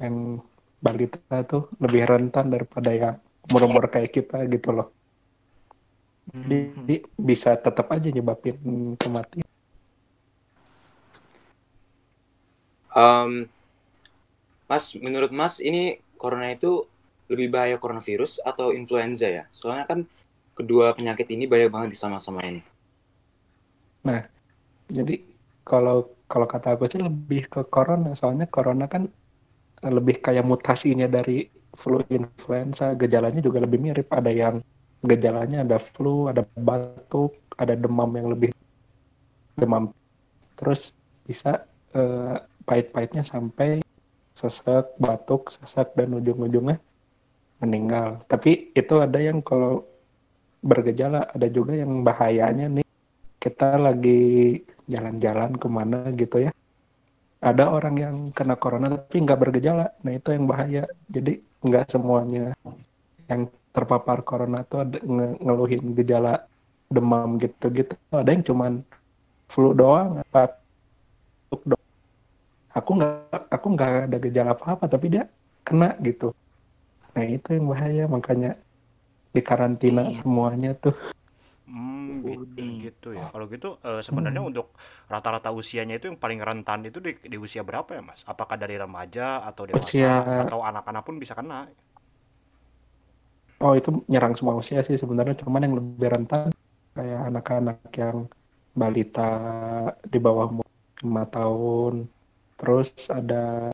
yang balita tuh lebih rentan daripada yang umur-umur kayak kita gitu loh. Jadi bisa tetap aja nyebabin kematian. Em, mas, menurut Mas ini corona itu lebih bahaya coronavirus atau influenza ya? Soalnya kan kedua penyakit ini banyak banget disama-samain. Jadi kalau kalau kata aku sih lebih ke corona, soalnya corona kan eh, lebih kayak mutasinya dari flu influenza, gejalanya juga lebih mirip. Ada yang gejalanya ada flu, ada batuk, ada demam yang lebih demam. Terus bisa eh, pahit-pahitnya sampai sesak, batuk, sesak dan ujung-ujungnya meninggal. Tapi itu ada yang kalau bergejala, ada juga yang bahayanya nih. Kita lagi jalan-jalan ke mana gitu ya. Ada orang yang kena corona tapi nggak bergejala. Nah itu yang bahaya. Jadi nggak semuanya yang terpapar corona tuh ada nge- ngeluhin gejala demam gitu-gitu. Ada yang cuman flu doang batuk doang aku nggak aku nggak ada gejala apa-apa tapi dia kena gitu nah itu yang bahaya makanya dikarantina semuanya tuh Hmm, gitu, iya. gitu ya. Kalau gitu eh, sebenarnya Hmm. untuk rata-rata usianya itu yang paling rentan itu di, di usia berapa ya, Mas? Apakah dari remaja atau dewasa Usia- atau anak-anak pun bisa kena? Oh itu nyerang semua usia sih sebenarnya cuman yang lebih rentan kayak anak-anak yang balita di bawah umur 5 tahun terus ada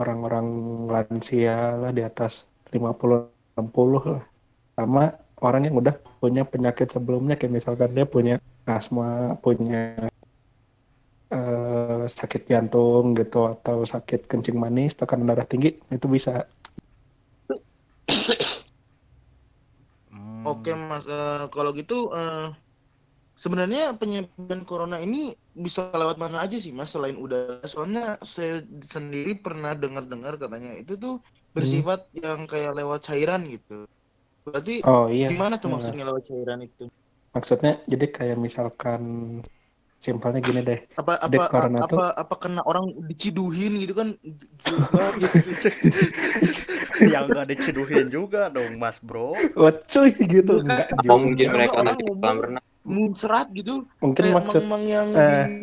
orang-orang lansia lah di atas 50 60 lah. Sama orang yang udah punya penyakit sebelumnya kayak misalkan dia punya asma punya eh, sakit jantung gitu atau sakit kencing manis tekanan darah tinggi itu bisa. Hmm, Oke mas, Eh, kalau gitu eh, sebenarnya penyebaran corona ini bisa lewat mana aja sih mas selain udara? Soalnya saya sendiri pernah dengar-dengar katanya itu tuh bersifat yang kayak lewat cairan gitu. Berarti oh iya gimana tuh Eh, maksudnya lewat cairan itu? maksudnya jadi kayak misalkan simpelnya gini deh Apa apa corona apa, tuh- apa kena orang diciduhin gitu kan? Gila gitu. yang nggak diceduhin juga dong, Mas Bro. oh cuy gitu enggak juga mungkin mereka ngomong. kolam renang. Muncrat gitu. mungkin kayak maksud mang-mang yang eh. di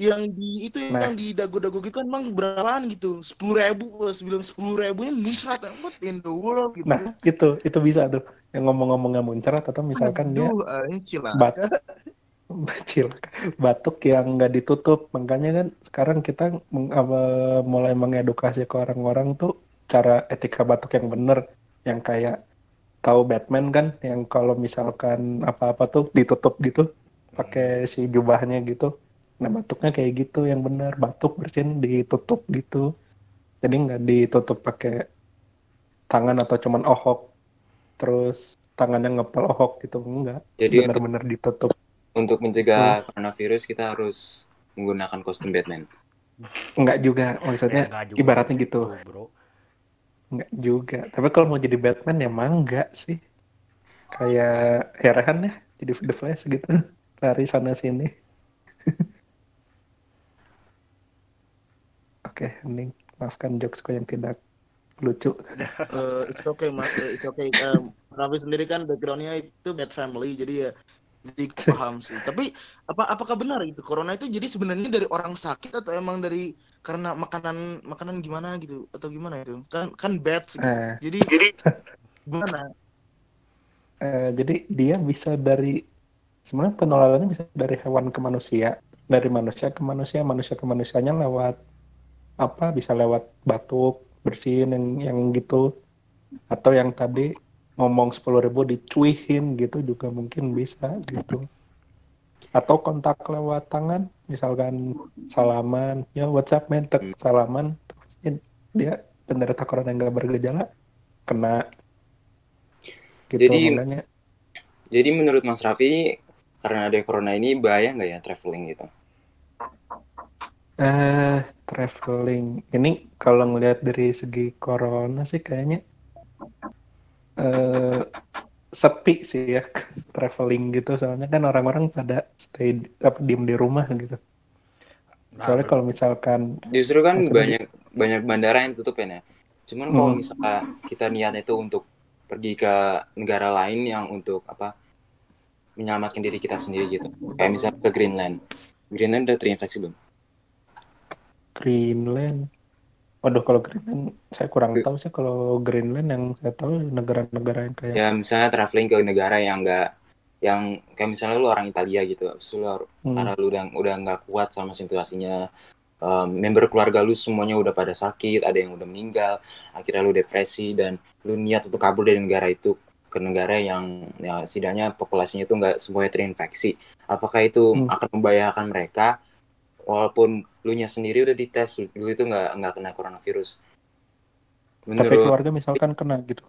yang di itu Nah. yang di dago-dago gitu kan mang berapaan gitu sepuluh ribu bilang sepuluh ribunya muncrat what in the world gitu nah itu itu bisa tuh yang ngomong-ngomongnya muncrat atau misalkan dia Aduh, ini cilaka. bat cilaka. batuk yang nggak ditutup makanya kan sekarang kita meng- apa, mulai mengedukasi ke orang-orang tuh cara etika batuk yang bener yang kayak tahu Batman kan yang kalau misalkan apa-apa tuh ditutup gitu pakai si jubahnya gitu. Nah batuknya kayak gitu yang bener batuk bersin ditutup gitu. Jadi nggak ditutup pakai tangan atau cuman ohok. Terus tangannya ngepel ohok gitu enggak Jadi untuk, bener-bener ditutup. untuk mencegah coronavirus kita harus menggunakan kostum Batman. enggak juga maksudnya Eh, nggak juga ibaratnya gitu. Bro. Enggak juga. Tapi kalau mau jadi Batman ya emang enggak sih. Kayak Heran ya, jadi The Flash gitu. Lari sana sini. Oke, ini maafkan jokesku yang tidak lucu. Eh, it's okay mas, Eh, it's okay. Eh, Raffi sendiri kan backgroundnya itu bad family, jadi ya jadi paham sih. Tapi apa apakah benar itu corona itu jadi sebenarnya dari orang sakit atau emang dari karena makanan makanan gimana gitu atau gimana itu? Kan kan bad sih. Eh, Jadi jadi gimana? eh, jadi dia bisa dari sebenarnya penularannya bisa dari hewan ke manusia, dari manusia ke manusia, manusia ke manusianya lewat apa? Bisa lewat batuk, bersin yang yang gitu, atau yang tadi ngomong 10.000 ribu dicuihin gitu juga mungkin bisa gitu. Atau kontak lewat tangan, misalkan salaman, ya WhatsApp man, tek, Hmm. salaman, dia penderita corona yang nggak bergejala kena gitu Jadi- makanya Jadi menurut Mas Raffi karena ada corona ini bahaya nggak ya traveling gitu? Eh, traveling. Ini kalau ngelihat dari segi corona sih kayaknya eh sepi sih ya traveling gitu. Soalnya kan orang-orang pada stay apa diem di rumah gitu. Nah, Soalnya kalau misalkan Justru kan banyak banyak bandara yang tutup ya. Cuman kalau Hmm. misalnya kita niat itu untuk pergi ke negara lain yang untuk apa menyelamatkan diri kita sendiri gitu. Kayak misalnya ke Greenland. Greenland udah terinfeksi belum? Greenland, waduh kalau Greenland saya kurang tahu sih kalau Greenland yang saya tahu negara-negara yang kayak Ya misalnya traveling ke negara yang enggak yang kayak misalnya lu orang Italia gitu, Habis itu lu hmm, karena lu udah udah nggak kuat sama situasinya um, member keluarga lu semuanya udah pada sakit ada yang udah meninggal akhirnya lu depresi dan lu niat untuk kabur dari negara itu ke negara yang ya setidaknya populasinya itu nggak semuanya terinfeksi. Apakah itu Hmm. akan membahayakan mereka walaupun lu nya sendiri udah dites lu itu nggak nggak kena coronavirus tapi menurut keluarga misalkan kena gitu.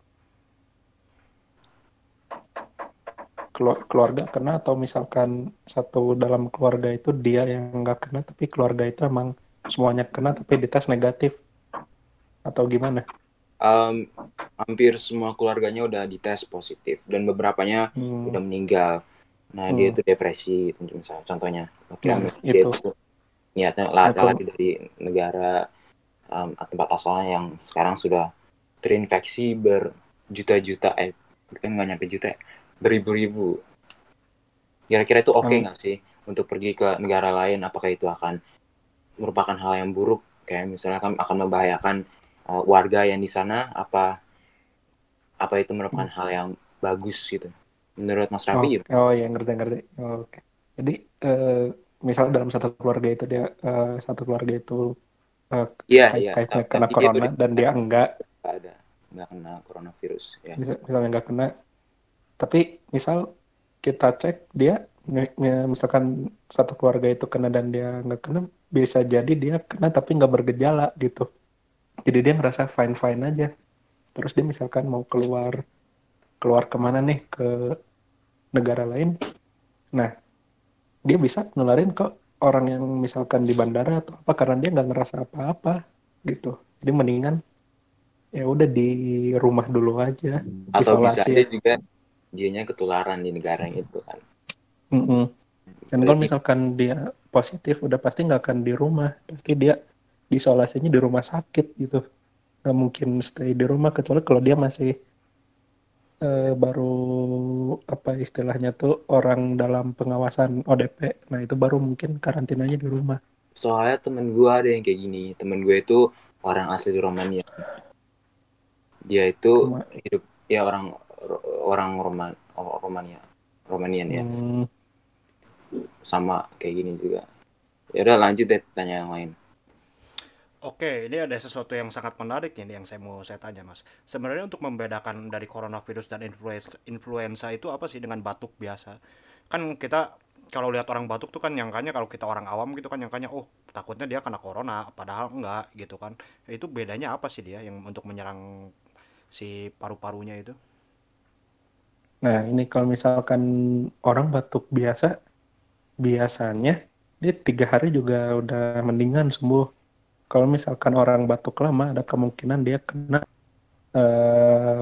Kelu- keluarga kena atau misalkan satu dalam keluarga itu dia yang nggak kena tapi keluarga itu emang semuanya kena tapi dites negatif atau gimana? um, hampir semua keluarganya udah dites positif dan beberapanya Hmm, udah meninggal. Nah, Hmm. dia itu depresi, misalnya contohnya. Oke, dia itu. itu niatnya lari dari negara um, tempat asalnya yang sekarang sudah terinfeksi berjuta-juta, eh, bukan nggak nyampe juta, ya, beribu-ribu. Kira-kira itu oke Hmm. nggak sih untuk pergi ke negara lain? Apakah itu akan merupakan hal yang buruk? Kayak misalnya kan akan membahayakan uh, warga yang di sana? Apa apa itu merupakan hal yang bagus gitu? Menurut Mas Oh, Raffi gitu? oh ya ngerti ngerti. Oh, Oke. Jadi eh, misalnya dalam satu keluarga itu dia eh, satu keluarga itu eh, Iya, kait- kaitnya Tapi kena dia corona udah dan dia enggak, nggak ada, nggak kena coronavirus. Ya. mis- misalnya enggak kena, tapi misal kita cek dia mi- mi- misalkan satu keluarga itu kena dan dia nggak kena, bisa jadi dia kena tapi nggak bergejala gitu. Jadi dia ngerasa fine fine aja. Terus dia misalkan mau keluar keluar ke mana nih ke negara lain, nah dia bisa nularin ke orang yang misalkan di bandara atau apa karena dia nggak ngerasa apa-apa gitu. Jadi mendingan ya udah di rumah dulu aja. Atau bisa Isolasi aja ya. juga dianya ketularan di negara yang itu kan. Mm-mm. Dan kalau misalkan dia positif, udah pasti nggak akan di rumah. Pasti dia isolasinya di rumah sakit gitu. Nggak mungkin stay di rumah kecuali kalau dia masih eh, baru apa istilahnya tuh orang dalam pengawasan ODP. Nah itu baru mungkin karantinanya di rumah. Soalnya temen gue ada yang kayak gini. Temen gue itu orang asli Romania. Dia itu Roma- hidup ya orang orang Roman Romania. Romanian ya. Hmm, Sama kayak gini juga. Ya udah lanjut deh tanya yang lain. Oke, ini ada sesuatu yang sangat menarik ini yang saya mau saya tanya, Mas. Sebenarnya untuk membedakan dari coronavirus dan influenza, influenza itu apa sih dengan batuk biasa? Kan kita kalau lihat orang batuk tuh kan nyangkanya kalau kita orang awam gitu kan nyangkanya oh takutnya dia kena corona, padahal enggak gitu kan. Itu bedanya apa sih dia yang untuk menyerang si paru-parunya itu? Nah, ini kalau misalkan orang batuk biasa, biasanya dia tiga hari juga udah mendingan sembuh. Kalau misalkan orang batuk lama, ada kemungkinan dia kena eh,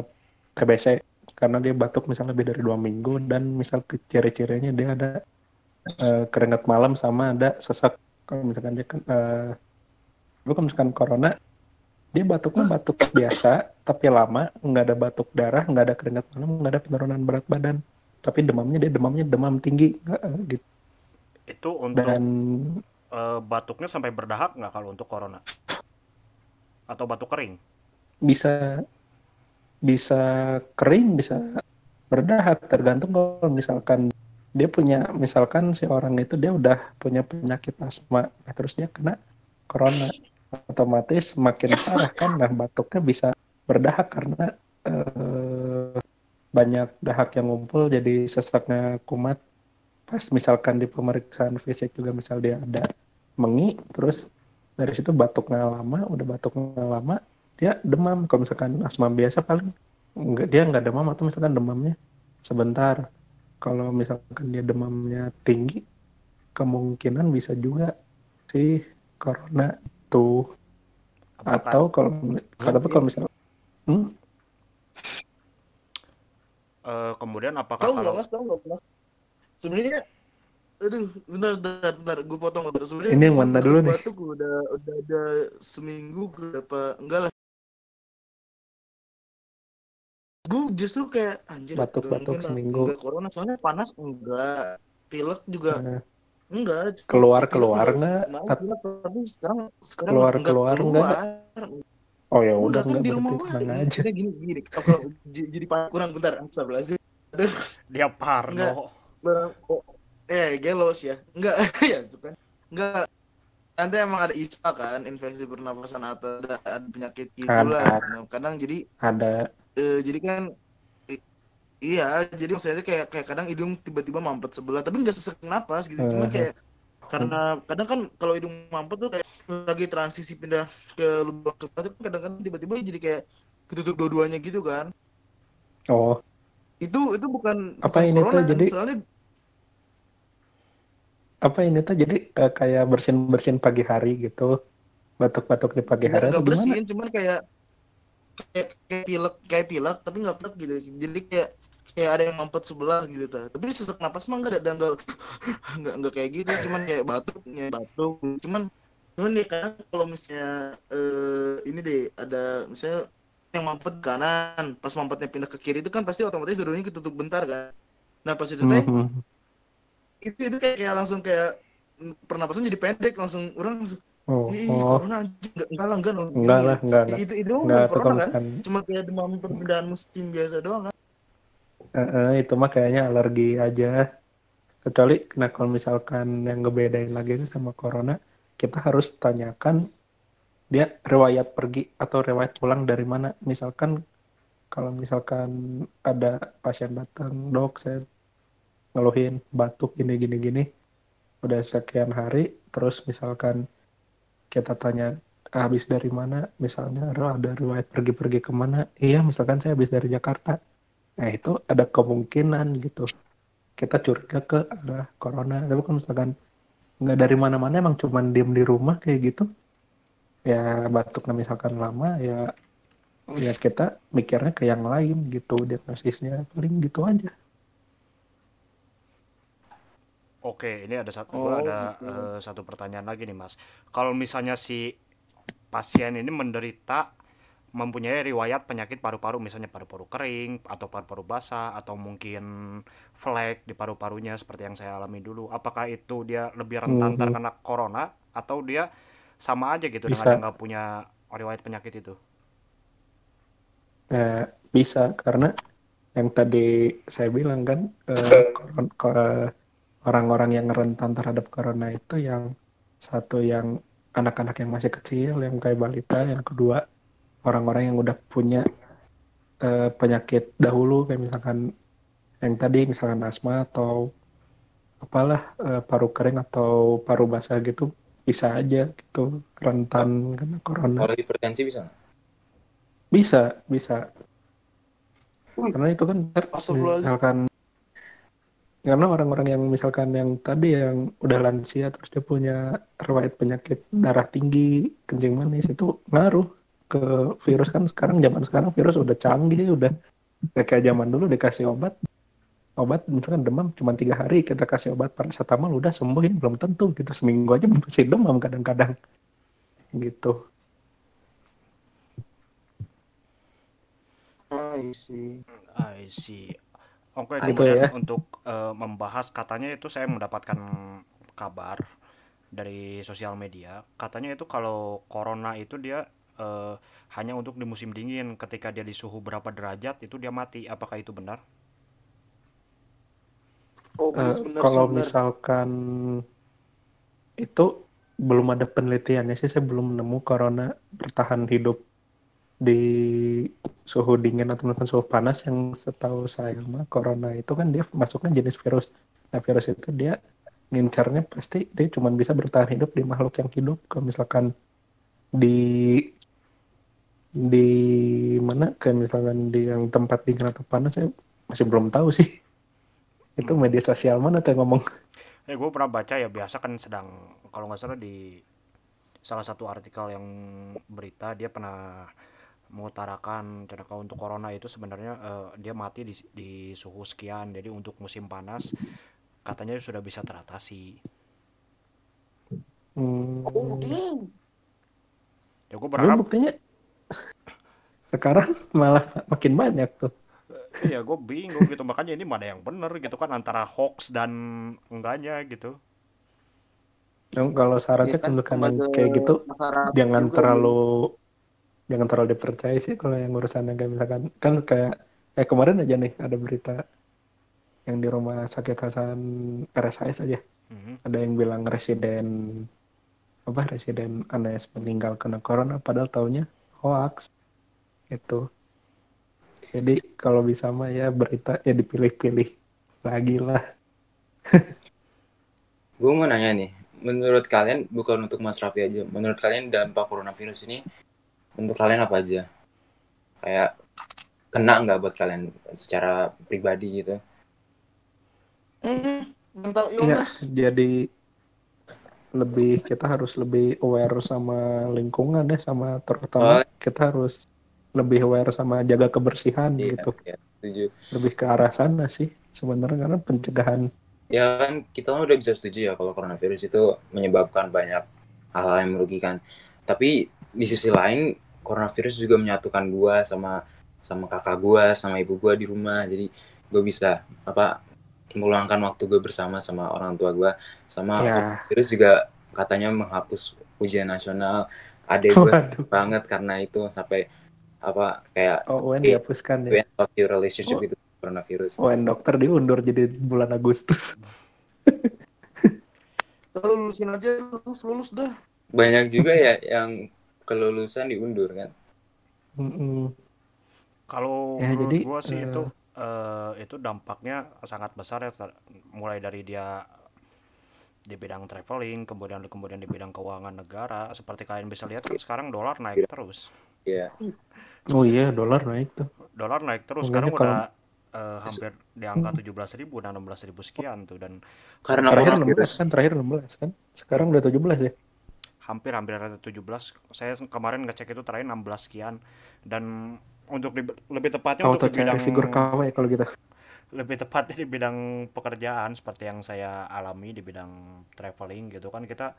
TBC karena dia batuk misalnya lebih dari dua minggu dan misal ciri-cirinya dia ada eh, keringat malam sama ada sesak. Kalau misalkan dia kan lu kalau misalkan corona dia batuknya batuk biasa tapi lama nggak ada batuk darah nggak ada keringat malam nggak ada penurunan berat badan. Tapi demamnya dia demamnya demam tinggi. Nggak, gitu. Itu untuk dan eh, batuknya sampai berdahak nggak kalau untuk corona? Atau batuk kering? bisa bisa kering bisa berdahak tergantung kalau misalkan dia punya misalkan si orang itu dia udah punya penyakit asma nah, terus dia kena corona otomatis makin parah kan nah batuknya bisa berdahak karena eh, banyak dahak yang ngumpul jadi sesaknya kumat pas misalkan di pemeriksaan fisik juga misal dia ada mengi terus dari situ batuknya lama udah batuknya lama dia demam. Kalau misalkan asma biasa paling enggak dia nggak demam atau misalkan demamnya sebentar. Kalau misalkan dia demamnya tinggi kemungkinan bisa juga sih corona tuh. Apakah atau kalau kalau kalau misalnya hmm, eh, kemudian apakah Tahu kalau mas? Tahu nggak mas? Sebenarnya, aduh, bentar, bentar, bentar, gue potong bentar. Sebenarnya Ini yang mana dulu nih? batuk udah udah ada seminggu berapa? Enggak lah. Gue justru kayak anjir. Mungkin lah. seminggu. Enggak corona, soalnya panas enggak. Pilek juga eh, enggak. keluar keluar juga nggak kemarin Tapi- sekarang sekarang Keluar- enggak keluar keluar. oh ya udah Udah kan nggak di rumah tenang aja. gini gini. Kalau jadi kurang bentar, astagfirullahaladzim. dia parno? Barang, oh, eh gelos ya. Enggak ya itu kan. Enggak. Nanti emang ada ISPA kan infeksi pernafasan atau ada, ada penyakit gitulah Ada. nah, kadang jadi ada. eh, jadi kan i- iya jadi maksudnya kayak kayak kadang hidung tiba-tiba mampet sebelah tapi nggak sesak napas gitu. Cuman Eh. kayak karena kadang kan kalau hidung mampet tuh kayak lagi transisi pindah ke lubang sebelah tuh kadang-kadang tiba-tiba jadi kayak ketutup dua-duanya gitu kan. Oh itu itu bukan Apa bukan ini tuh corona, jadi- soalnya apa ini tuh jadi eh, kayak bersin bersin pagi hari gitu. Batuk-batuk di pagi hari nggak bersihin cuman kayak kayak kayak pilek kayak pilek tapi nggak pilek gitu. Jadi kayak kayak ada yang mampet sebelah gitu ta. tapi sesak napas mah nggak ada nggak nggak nggak kayak gitu. Cuman kayak batuk ya batuk. Cuman cuman ya kan kalau misalnya eh, ini deh ada misalnya yang mampet ke kanan. Pas mampetnya pindah ke kiri itu kan pasti otomatis dulunya ketutup bentar kan? Nah pas itu teh Mhm. itu itu kayak, kayak langsung kayak pernapasan jadi pendek langsung orang langsung oh, ih oh. corona enggak enggak lah enggak dong." enggak lah enggak enggak itu itu enggak bukan corona kan? cuma kayak demam perpindahan musim biasa doang kan? Eh, eh, itu mah kayaknya alergi aja. Kecuali nah kalau misalkan yang ngebedain lagi itu sama corona kita harus tanyakan dia riwayat pergi atau riwayat pulang dari mana? Misalkan kalau misalkan ada pasien datang dok saya ngeluhin batuk gini gini gini udah sekian hari terus misalkan kita tanya habis dari mana misalnya "Ro, ada riwayat pergi-pergi ke mana iya misalkan saya habis dari Jakarta. Nah itu ada kemungkinan gitu. Kita curiga ke arah corona. Tapi kalau misalkan nggak dari mana-mana emang cuman diem di rumah kayak gitu ya batuknya misalkan lama ya ya kita mikirnya ke yang lain gitu diagnosisnya paling gitu aja Oke, ini ada satu Oh, ada gitu. eh, satu pertanyaan lagi nih, Mas. Kalau misalnya si pasien ini menderita mempunyai riwayat penyakit paru-paru, misalnya paru-paru kering atau paru-paru basah atau mungkin flek di paru-parunya seperti yang saya alami dulu, apakah itu dia lebih rentan Mhm. terkena corona atau dia sama aja gitu dengan Bisa. yang nggak punya riwayat penyakit itu? Eh, bisa karena yang tadi saya bilang kan eh, ko- orang-orang yang rentan terhadap corona itu yang satu yang anak-anak yang masih kecil yang kayak balita yang kedua orang-orang yang udah punya eh, penyakit dahulu kayak misalkan yang tadi misalkan asma atau apalah eh, paru kering atau paru basah gitu bisa aja gitu rentan kena corona. Kalau hipertensi bisa bisa bisa. Karena itu kan misalkan karena orang-orang yang misalkan yang tadi yang udah lansia terus dia punya riwayat penyakit darah tinggi kencing manis itu ngaruh ke virus. Kan sekarang zaman sekarang virus udah canggih udah kayak zaman dulu dikasih obat obat misalkan demam cuma tiga hari kita kasih obat paracetamol udah sembuh ini belum tentu gitu seminggu aja masih demam kadang-kadang gitu I see. I see. Oke, I kemudian see. untuk eh, membahas katanya itu saya mendapatkan kabar dari sosial media, katanya itu kalau corona itu dia eh, hanya untuk di musim dingin, ketika dia di suhu berapa derajat itu dia mati. Apakah itu benar? Oh, Eh, benar kalau benar. misalkan itu belum ada penelitiannya sih saya belum nemu corona bertahan hidup di suhu dingin atau mungkin suhu panas yang setahu saya mah corona itu kan dia masuknya jenis virus. Nah virus itu dia ngincarnya pasti dia cuma bisa bertahan hidup di makhluk yang hidup. Kalau misalkan di di mana? Kayak misalkan di yang tempat dingin atau panas saya masih belum tahu sih itu media sosial mana tuh yang ngomong? Eh, gue pernah baca ya biasa kan sedang kalau nggak salah di salah satu artikel yang berita dia pernah mengutarakan cerita untuk corona itu sebenarnya eh, dia mati di, di suhu sekian jadi untuk musim panas katanya sudah bisa teratasi. Hmm, Oh, ya gue berharap buktinya sekarang malah makin banyak tuh ya gue bingung gitu. Makanya ini mana yang bener gitu kan antara hoax dan enggaknya gitu. Yang kalau saran Ya saya kan, kan kayak gitu jangan juga, terlalu jangan terlalu dipercaya sih kalau yang urusan yang kayak misalkan kan kayak kayak kemarin aja nih ada berita yang di rumah sakit Hasan RSIS aja. Mhm. ada yang bilang residen apa residen Anes meninggal karena corona padahal taunya hoax itu jadi kalau bisa mah ya berita ya dipilih-pilih lagi lah Gue mau nanya nih, menurut kalian bukan untuk Mas Raffi aja, menurut kalian dampak coronavirus ini untuk kalian apa aja? Kayak kena nggak buat kalian secara pribadi gitu? Mental ya illness. jadi lebih kita harus lebih aware sama lingkungan deh sama terutama Oh. kita harus lebih aware sama jaga kebersihan Iya, gitu iya, setuju. lebih ke arah sana sih sebenarnya karena pencegahan Ya kan kita kan udah bisa setuju ya kalau coronavirus itu menyebabkan banyak hal-hal yang merugikan. Tapi di sisi lain coronavirus juga menyatukan gua sama sama kakak gua, sama ibu gua di rumah. Jadi gue bisa apa meluangkan waktu gue bersama sama orang tua gua sama ya virus juga katanya menghapus ujian nasional. Adek gue banget karena itu sampai apa kayak oh UN Iya. dihapuskan ya end of your relationship Oh. itu coronavirus. UN dokter diundur jadi bulan Agustus Kalau lulusin aja lulus lulus dah. Banyak juga ya yang kelulusan diundur kan. Mm-mm. Kalau Ya, menurut jadi, gua sih eh, itu eh, itu dampaknya sangat besar ya mulai dari dia di bidang traveling kemudian kemudian di bidang keuangan negara seperti kalian bisa lihat kan sekarang dolar naik terus Iya. Oh iya dolar naik tuh dolar naik terus Makanya sekarang kalau- udah eh, hampir di angka 17.000 dan 16.000 sekian tuh dan Karena terakhir coronavirus. 16 kan terakhir 16 kan sekarang udah 17 ya hampir hampir ada 17 saya kemarin ngecek itu terakhir 16 sekian dan untuk di- lebih tepatnya auto untuk di bidang figur KW kalau gitu lebih tepatnya di bidang pekerjaan seperti yang saya alami di bidang traveling gitu kan kita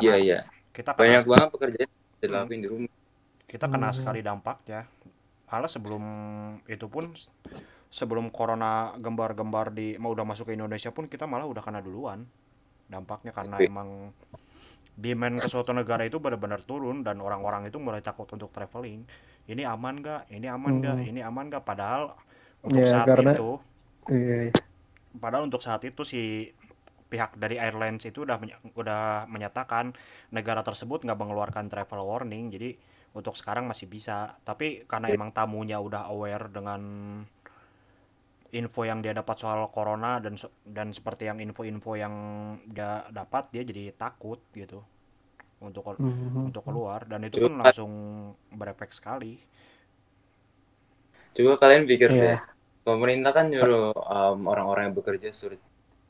Iya karena iya. kita Banyak kena, banget pekerjaan dilakuin di rumah. Kita kena Hmm. sekali dampaknya malah sebelum itu pun sebelum corona gembar-gembar di mau udah masuk ke Indonesia pun kita malah udah kena duluan dampaknya. Karena emang demand ke suatu negara itu benar-benar turun dan orang-orang itu mulai takut untuk traveling. Ini aman gak ini aman gak Hmm. ini aman gak padahal untuk Ya, saat karena- itu iya iya. padahal untuk saat itu si pihak dari airlines itu udah udah menyatakan negara tersebut nggak mengeluarkan travel warning. Jadi untuk sekarang masih bisa tapi karena emang tamunya udah aware dengan info yang dia dapat soal corona dan dan seperti yang info-info yang dia dapat dia jadi takut gitu untuk Mhm. untuk keluar dan itu kan Coba- langsung berefek sekali Coba kalian pikir Iya. deh. Pemerintah kan nyuruh um, orang-orang yang bekerja suruh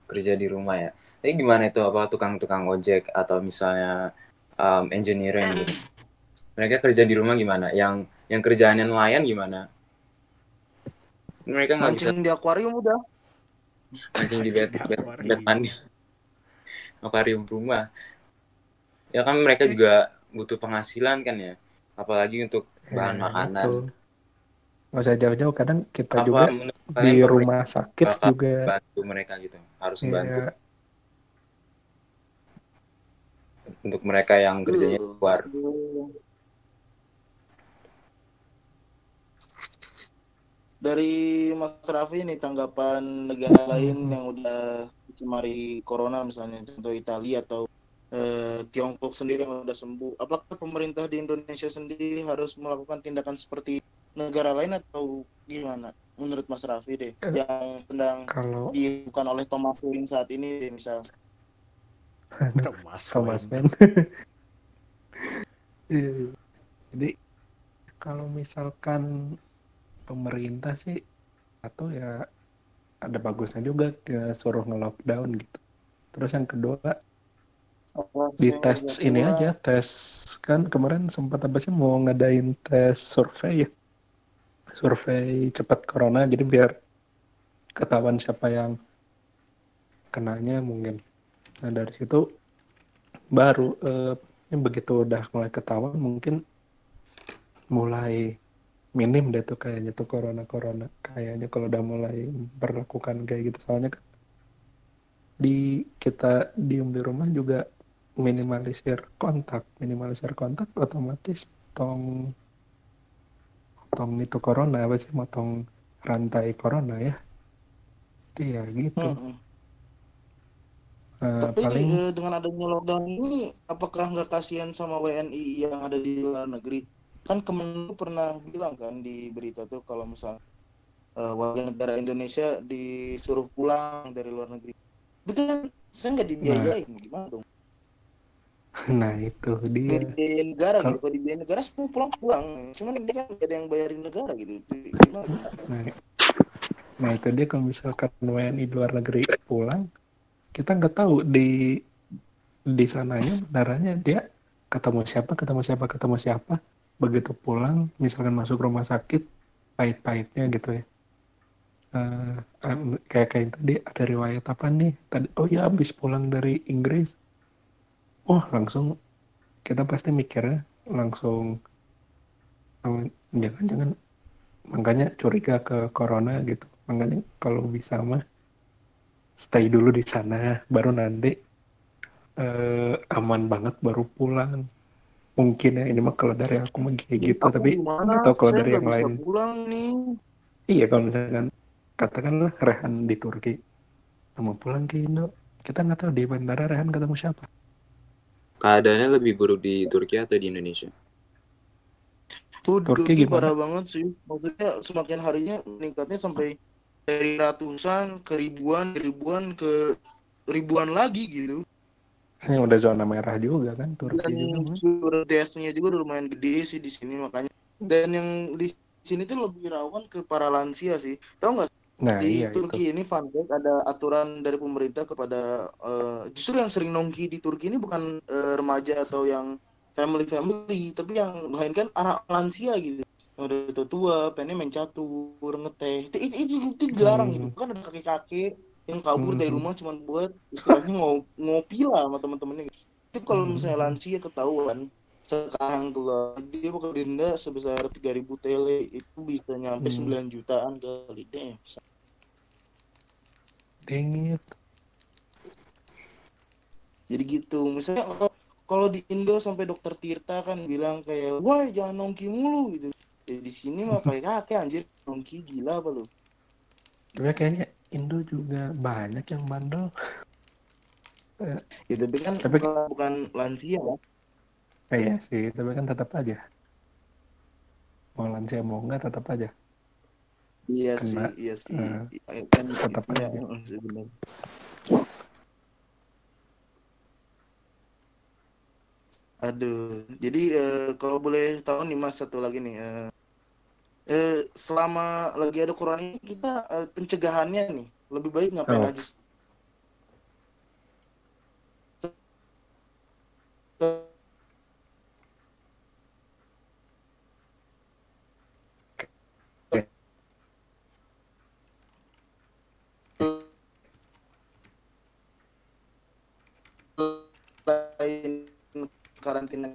kerja di rumah ya. Tapi gimana itu apa tukang-tukang ojek atau misalnya um, engineering gitu. Mereka kerja di rumah gimana? Yang yang kerjaannya nelayan gimana? Mereka nggak bisa di akuarium udah. mancing di bed, bed, Akuarium. bed mandi akuarium rumah. Ya kan mereka juga butuh penghasilan kan ya? Apalagi untuk bahan Ya, makanan. itu. nggak usah jauh-jauh kadang kita apa juga di rumah sakit juga. bantu mereka gitu? Harus ya, untuk mereka yang kerjanya di luar Dari Mas Raffi nih tanggapan negara lain yang udah dicemari corona misalnya contoh Italia atau eh, Tiongkok sendiri yang udah sembuh. Apakah pemerintah di Indonesia sendiri harus melakukan tindakan seperti negara lain atau gimana? Menurut Mas Raffi deh, Eh. yang sedang kalau dilakukan oleh Thomas Wayne saat ini deh, misal. Thomas Thomas Wayne. Mann. Iya. Jadi kalau misalkan pemerintah sih atau ya ada bagusnya juga dia suruh nge-lockdown gitu. Terus yang kedua di tes ini aja tes kan kemarin sempat apa sih mau ngadain tes survei ya? Survei cepat corona jadi biar ketahuan siapa yang kenanya mungkin. Nah dari situ baru eh, begitu udah mulai ketahuan mungkin mulai minim deh tuh kayaknya tuh corona corona kayaknya kalau udah mulai berlakukan kayak gitu. Soalnya kan di kita diem di rumah juga minimalisir kontak. Minimalisir kontak otomatis tong tong itu corona apa sih motong rantai corona ya. Iya gitu. Mm-mm. Eh, Tapi paling eh, dengan adanya lockdown ini, apakah nggak kasihan sama WNI yang ada di luar negeri? Kan Kemenlu pernah bilang kan di berita tuh kalau misal eh, warga negara Indonesia disuruh pulang dari luar negeri. Itu kan saya nggak dibiayain, gimana dong? nah itu dia dibiayain negara Kalau- gitu, kalau dibiayain negara semua pulang-pulang. Cuman ini kan ada yang bayarin negara gitu. Itu Gimana? Nah, nah itu dia kalau misalkan WNI di luar negeri pulang, kita nggak tahu di di sananya benarannya dia ketemu siapa, ketemu siapa, ketemu siapa. Begitu pulang, misalkan masuk rumah sakit, pahit-pahitnya gitu ya. Em, kayak kayak tadi ada riwayat apa nih? Tadi oh ya habis pulang dari Inggris. Oh langsung kita pasti mikirnya langsung jangan-jangan makanya curiga ke corona gitu makanya kalau bisa mah stay dulu di sana baru nanti eh, aman banget baru pulang mungkin ya ini mah kalau dari aku mah kayak gitu Aku tapi gimana? nggak tahu kalau Saya dari yang bisa lain pulang nih. iya kalau misalkan katakanlah Rehan di Turki mau pulang ke Indo kita nggak tahu di bandara Rehan ketemu siapa keadaannya lebih buruk di Turki atau di Indonesia Tuh, Turki Turki gimana? parah banget sih. Maksudnya semakin harinya meningkatnya sampai dari ratusan ke ribuan, ribuan ke ribuan lagi gitu. Ini udah zona merah juga kan Turki Dan juga deaths-nya juga udah lumayan gede sih di sini makanya. Dan yang di sini tuh lebih rawan ke para lansia sih. Tahu nggak? Nah di iya itu. Turki ini fun fact ada aturan dari pemerintah kepada eh, justru yang sering nongki di Turki ini bukan eh, remaja atau yang family family tapi yang melainkan anak lansia gitu. Yang udah tua tua pengen main catur ngeteh. Itu itu, itu, itu dilarang Hmm. gitu kan ada kakek kakek yang kabur dari Hmm. rumah cuma buat istilahnya ngo- ngopi lah sama teman-temannya itu kalau Hmm. misalnya lansia ketahuan sekarang keluar dia bakal denda sebesar 3000 tele itu bisa nyampe Hmm. 9 jutaan kali deh dingin jadi gitu misalnya kalau- di Indo sampai dokter Tirta kan bilang kayak wah jangan nongki mulu gitu ya, di sini mah kayak kakek anjir nongki gila apa lu tapi kayaknya Indo juga banyak yang bandel ya tapi kan Tapi- kalau bukan lansia ya Eh, iya sih, tapi kan tetap aja. Mau lansia mau enggak tetap aja. iya Kena. sih iya sih Eh, Ya, kan tetap gitu ya aja. bener. aduh jadi eh, kalau boleh tahu nih mas satu lagi nih eh, eh, selama lagi ada corona ini kita eh, pencegahannya nih lebih baik ngapain oh. aja selain karantina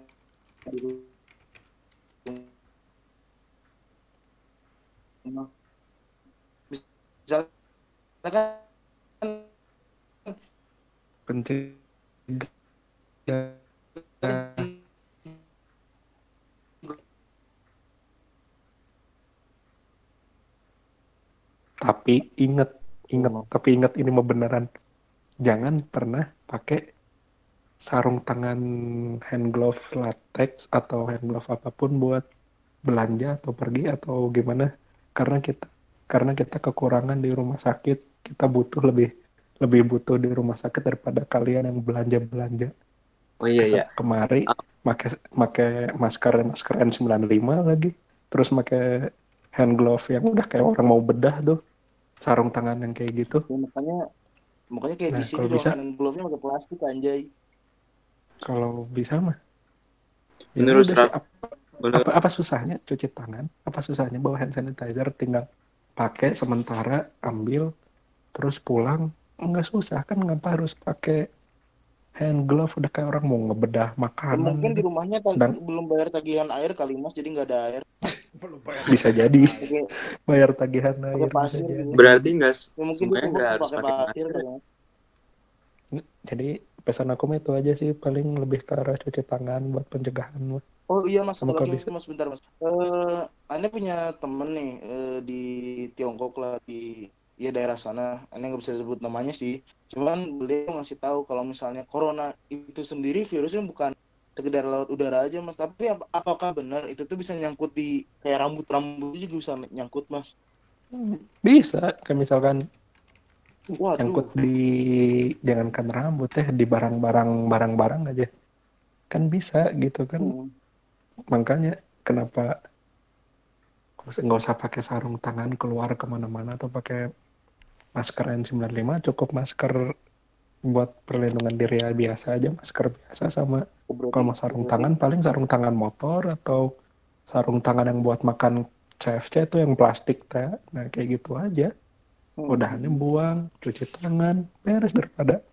di tapi inget inget tapi inget ini mah beneran. Jangan pernah pakai sarung tangan hand glove latex atau hand glove apa pun buat belanja atau pergi atau gimana. Karena kita karena kita kekurangan di rumah sakit kita butuh lebih lebih butuh di rumah sakit daripada kalian yang belanja belanja Oh iya iya. kemari pakai pakai masker masker N95 lagi. Terus pakai hand glove yang udah kayak orang mau bedah tuh. Sarung tangan yang kayak gitu. Ya, makanya makanya kayak Nah, di sini bisa- kanan glove-nya pakai plastik anjay. kalau bisa mah. Ya Menurut sih, apa, Menurut apa apa susahnya cuci tangan? Apa susahnya bawa hand sanitizer? Tinggal pakai sementara ambil terus pulang nggak susah kan ngapa harus pakai hand glove udah kayak orang mau ngebedah makanan mungkin di rumahnya tag- Sedang- belum bayar tagihan air kali mas, jadi nggak ada air. Belum bayar. bisa jadi Oke, bayar tagihan air pasir jadi. gitu. berarti enggak Ya, mungkin nggak harus pakai pakai pasir jadi pesan aku itu aja sih paling lebih ke arah cuci tangan buat pencegahan. Oh iya mas, kalau lagi bisa. mas bentar mas. Eh, anda punya temen nih eh, di Tiongkok lah di ya daerah sana. Anda nggak bisa sebut namanya sih. Cuman beliau ngasih tahu kalau misalnya corona itu sendiri virusnya bukan sekedar laut udara aja mas. Tapi ap- apakah benar itu tuh bisa nyangkut di kayak rambut-rambut juga bisa nyangkut mas? bisa kayak misalkan Waduh. nyangkut di jangankan rambut ya di barang-barang barang-barang aja kan bisa gitu kan Hmm. makanya kenapa nggak usah pakai sarung tangan keluar ke mana-mana atau pakai masker N95 cukup masker buat perlindungan diri ya biasa aja masker biasa sama Oh, kalau mau sarung tangan paling sarung tangan motor atau sarung tangan yang buat makan CFC itu yang plastik teh nah kayak gitu aja Hmm. udahannya buang cuci tangan beres daripada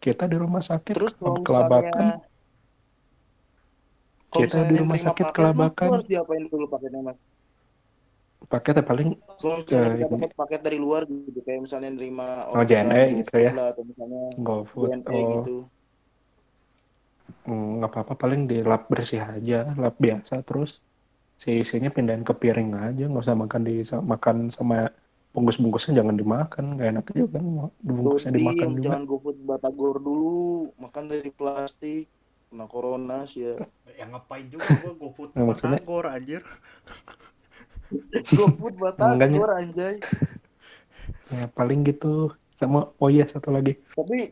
kita di rumah sakit Terus kelabakan Kita di rumah sakit kelabakan. Harus diapain dulu mas? Pakai teh paling Kalau misalnya Ke kita ini. dapat paket dari luar gitu, kayak misalnya nerima Oh, JNE gitu ya. Atau misalnya GoFood JNE oh gitu. mm, nggak apa-apa paling di lap bersih aja lap biasa terus si isinya pindahin ke piring aja nggak usah makan di makan sama bungkus-bungkusnya jangan dimakan nggak enak juga kan bungkusnya Dodi, dimakan juga jangan GoFood batagor dulu, makan dari plastik, kena corona sih ya. yang ngapain juga gua GoFood Nah, Batagor anjir GoFood Enggaknya. batagor anjay. ya paling gitu. Sama oh iya satu lagi. Tapi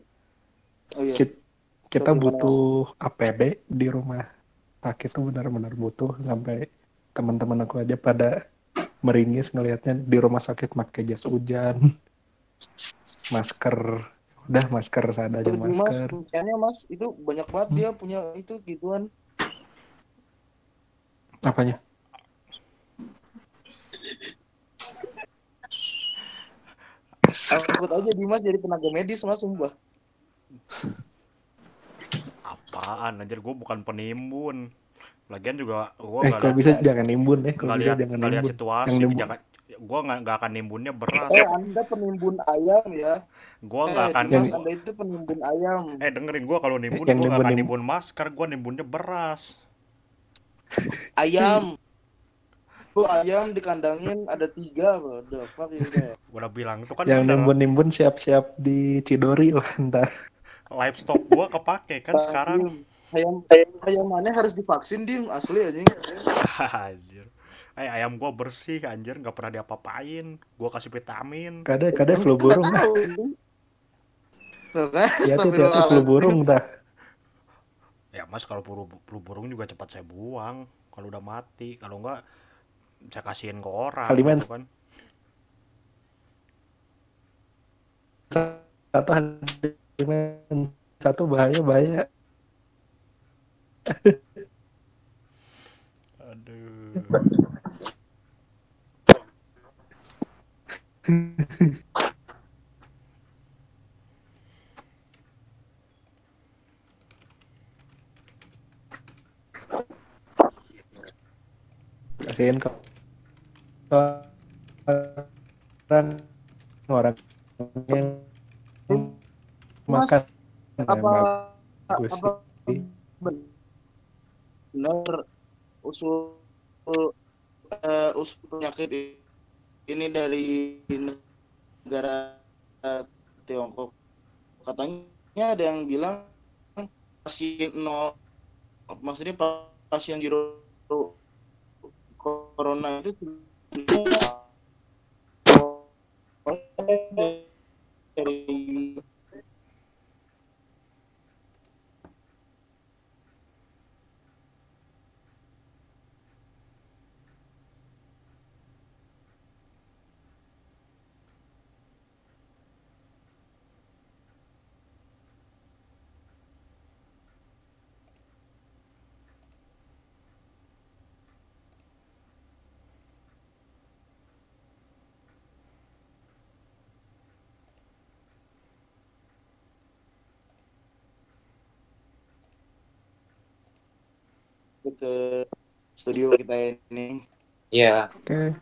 oh iya, Kit- kita Satu butuh APD di rumah. Sakit itu benar-benar butuh. Sampai teman-teman aku aja pada meringis ngelihatnya di rumah sakit pakai jas hujan. Masker. Udah masker seadanya Tapi mas, masker. kayaknya mas itu banyak banget Hmm. dia punya itu gituan. apanya Takut aja Dimas jadi tenaga medis mas sumpah. apaan anjir gua bukan penimbun lagian juga gua eh nggak kalau bisa jangan nimbun eh kalau bisa lihat jangan nggak lihat nimbun situasi Yang nimbun. jangan gua nggak nggak akan nimbunnya beras Eh anda penimbun ayam ya. gua Eh nggak akan Dimas Yang- anda itu penimbun ayam. eh dengerin gua kalau nimbun gua nggak akan nimbun- nimbun masker gua nimbunnya beras Ayam. Lu ayam dikandangin ada tiga, bro. The fuck ini gua udah bilang itu kan yang bener nimbun nimbun siap-siap di Cidori lah ntar. livestock gua kepake kan sekarang. Ayam ayam ayam mana harus divaksin dim. Asli anjing. anjir. Eh ayam gua bersih anjir. Nggak pernah diapa-apain. Gua kasih vitamin. Kadang kadang flu burung. Tuh kan, ya tuh flu burung dah. Ya mas kalau flu, flu burung juga cepat saya buang. Kalau udah mati. Kalau enggak bisa kasihin ke orang Kalimen. gitu kan satu Kalimen. satu bahaya bahaya aduh kasihin kok orang orang yang Mas, makan apa bagus apa benar usul eh, usul penyakit ini dari negara Tiongkok? Katanya ada yang bilang pasien nol maksudnya pa- pasien zero corona itu dari ke studio kita ini. Iya, oke.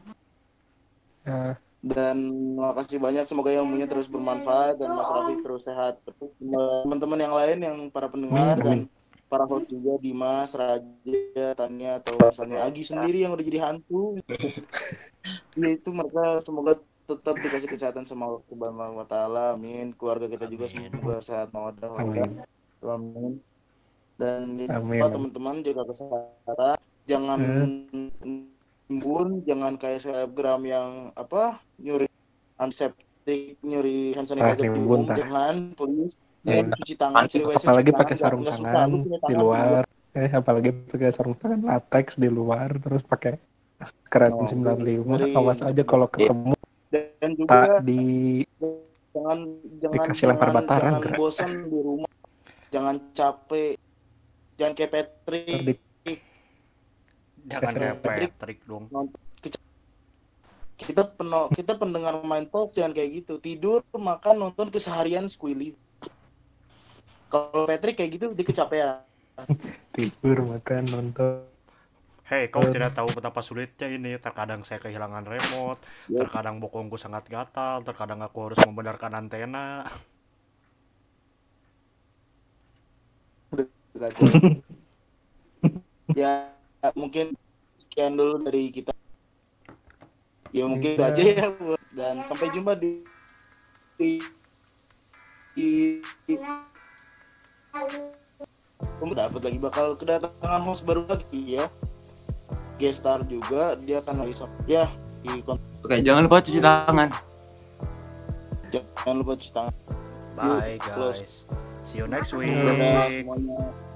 Ya. Dan makasih banyak semoga ilmunya terus bermanfaat dan Mas Raffi terus sehat. Teman-teman yang lain yang para pendengar dan para host juga Dimas, Raja, Tania atau misalnya Agi sendiri yang udah jadi hantu. Ya itu mereka semoga tetap dikasih kesehatan sama Allah Subhanahu wa taala. Amin. Keluarga kita juga semoga sehat mawaddah amin. Amin dan teman-teman jaga kesehatan jangan embun jangan kayak selebgram yang apa nyuri antiseptik nyuri hand sanitizer di umum jangan please. Ya, Dan cuci tangan cuci WC, apalagi pakai tangan. sarung tangan lu punya di tangan luar. Eh apalagi pakai sarung tangan latex di luar terus pakai keren Oh, 95 ngeri. awas aja kalau ketemu dan juga tak di jangan jangan Dikasih lempar jangan, bataran, jangan gerak. bosan di rumah. Jangan capek jangan kayak Patrick Jangan kayak Patrick. Patrick dong. kita peno, kita pendengar main talk jangan kayak gitu tidur makan nonton keseharian squilly kalau Patrick kayak gitu dia kecapean tidur makan nonton Hei, kau tidak tahu betapa sulitnya ini. Terkadang saya kehilangan remote, Ya. terkadang bokongku sangat gatal, terkadang aku harus membenarkan antena. Kacau. ya mungkin sekian dulu dari kita ya mungkin itu Iya. aja ya dan sampai jumpa di di, di, di kamu dapat lagi bakal kedatangan host baru lagi ya guest star juga dia akan lagi ya di Oke, jangan lupa cuci tangan. jangan lupa cuci tangan Bye close. guys. See you next week. semuanya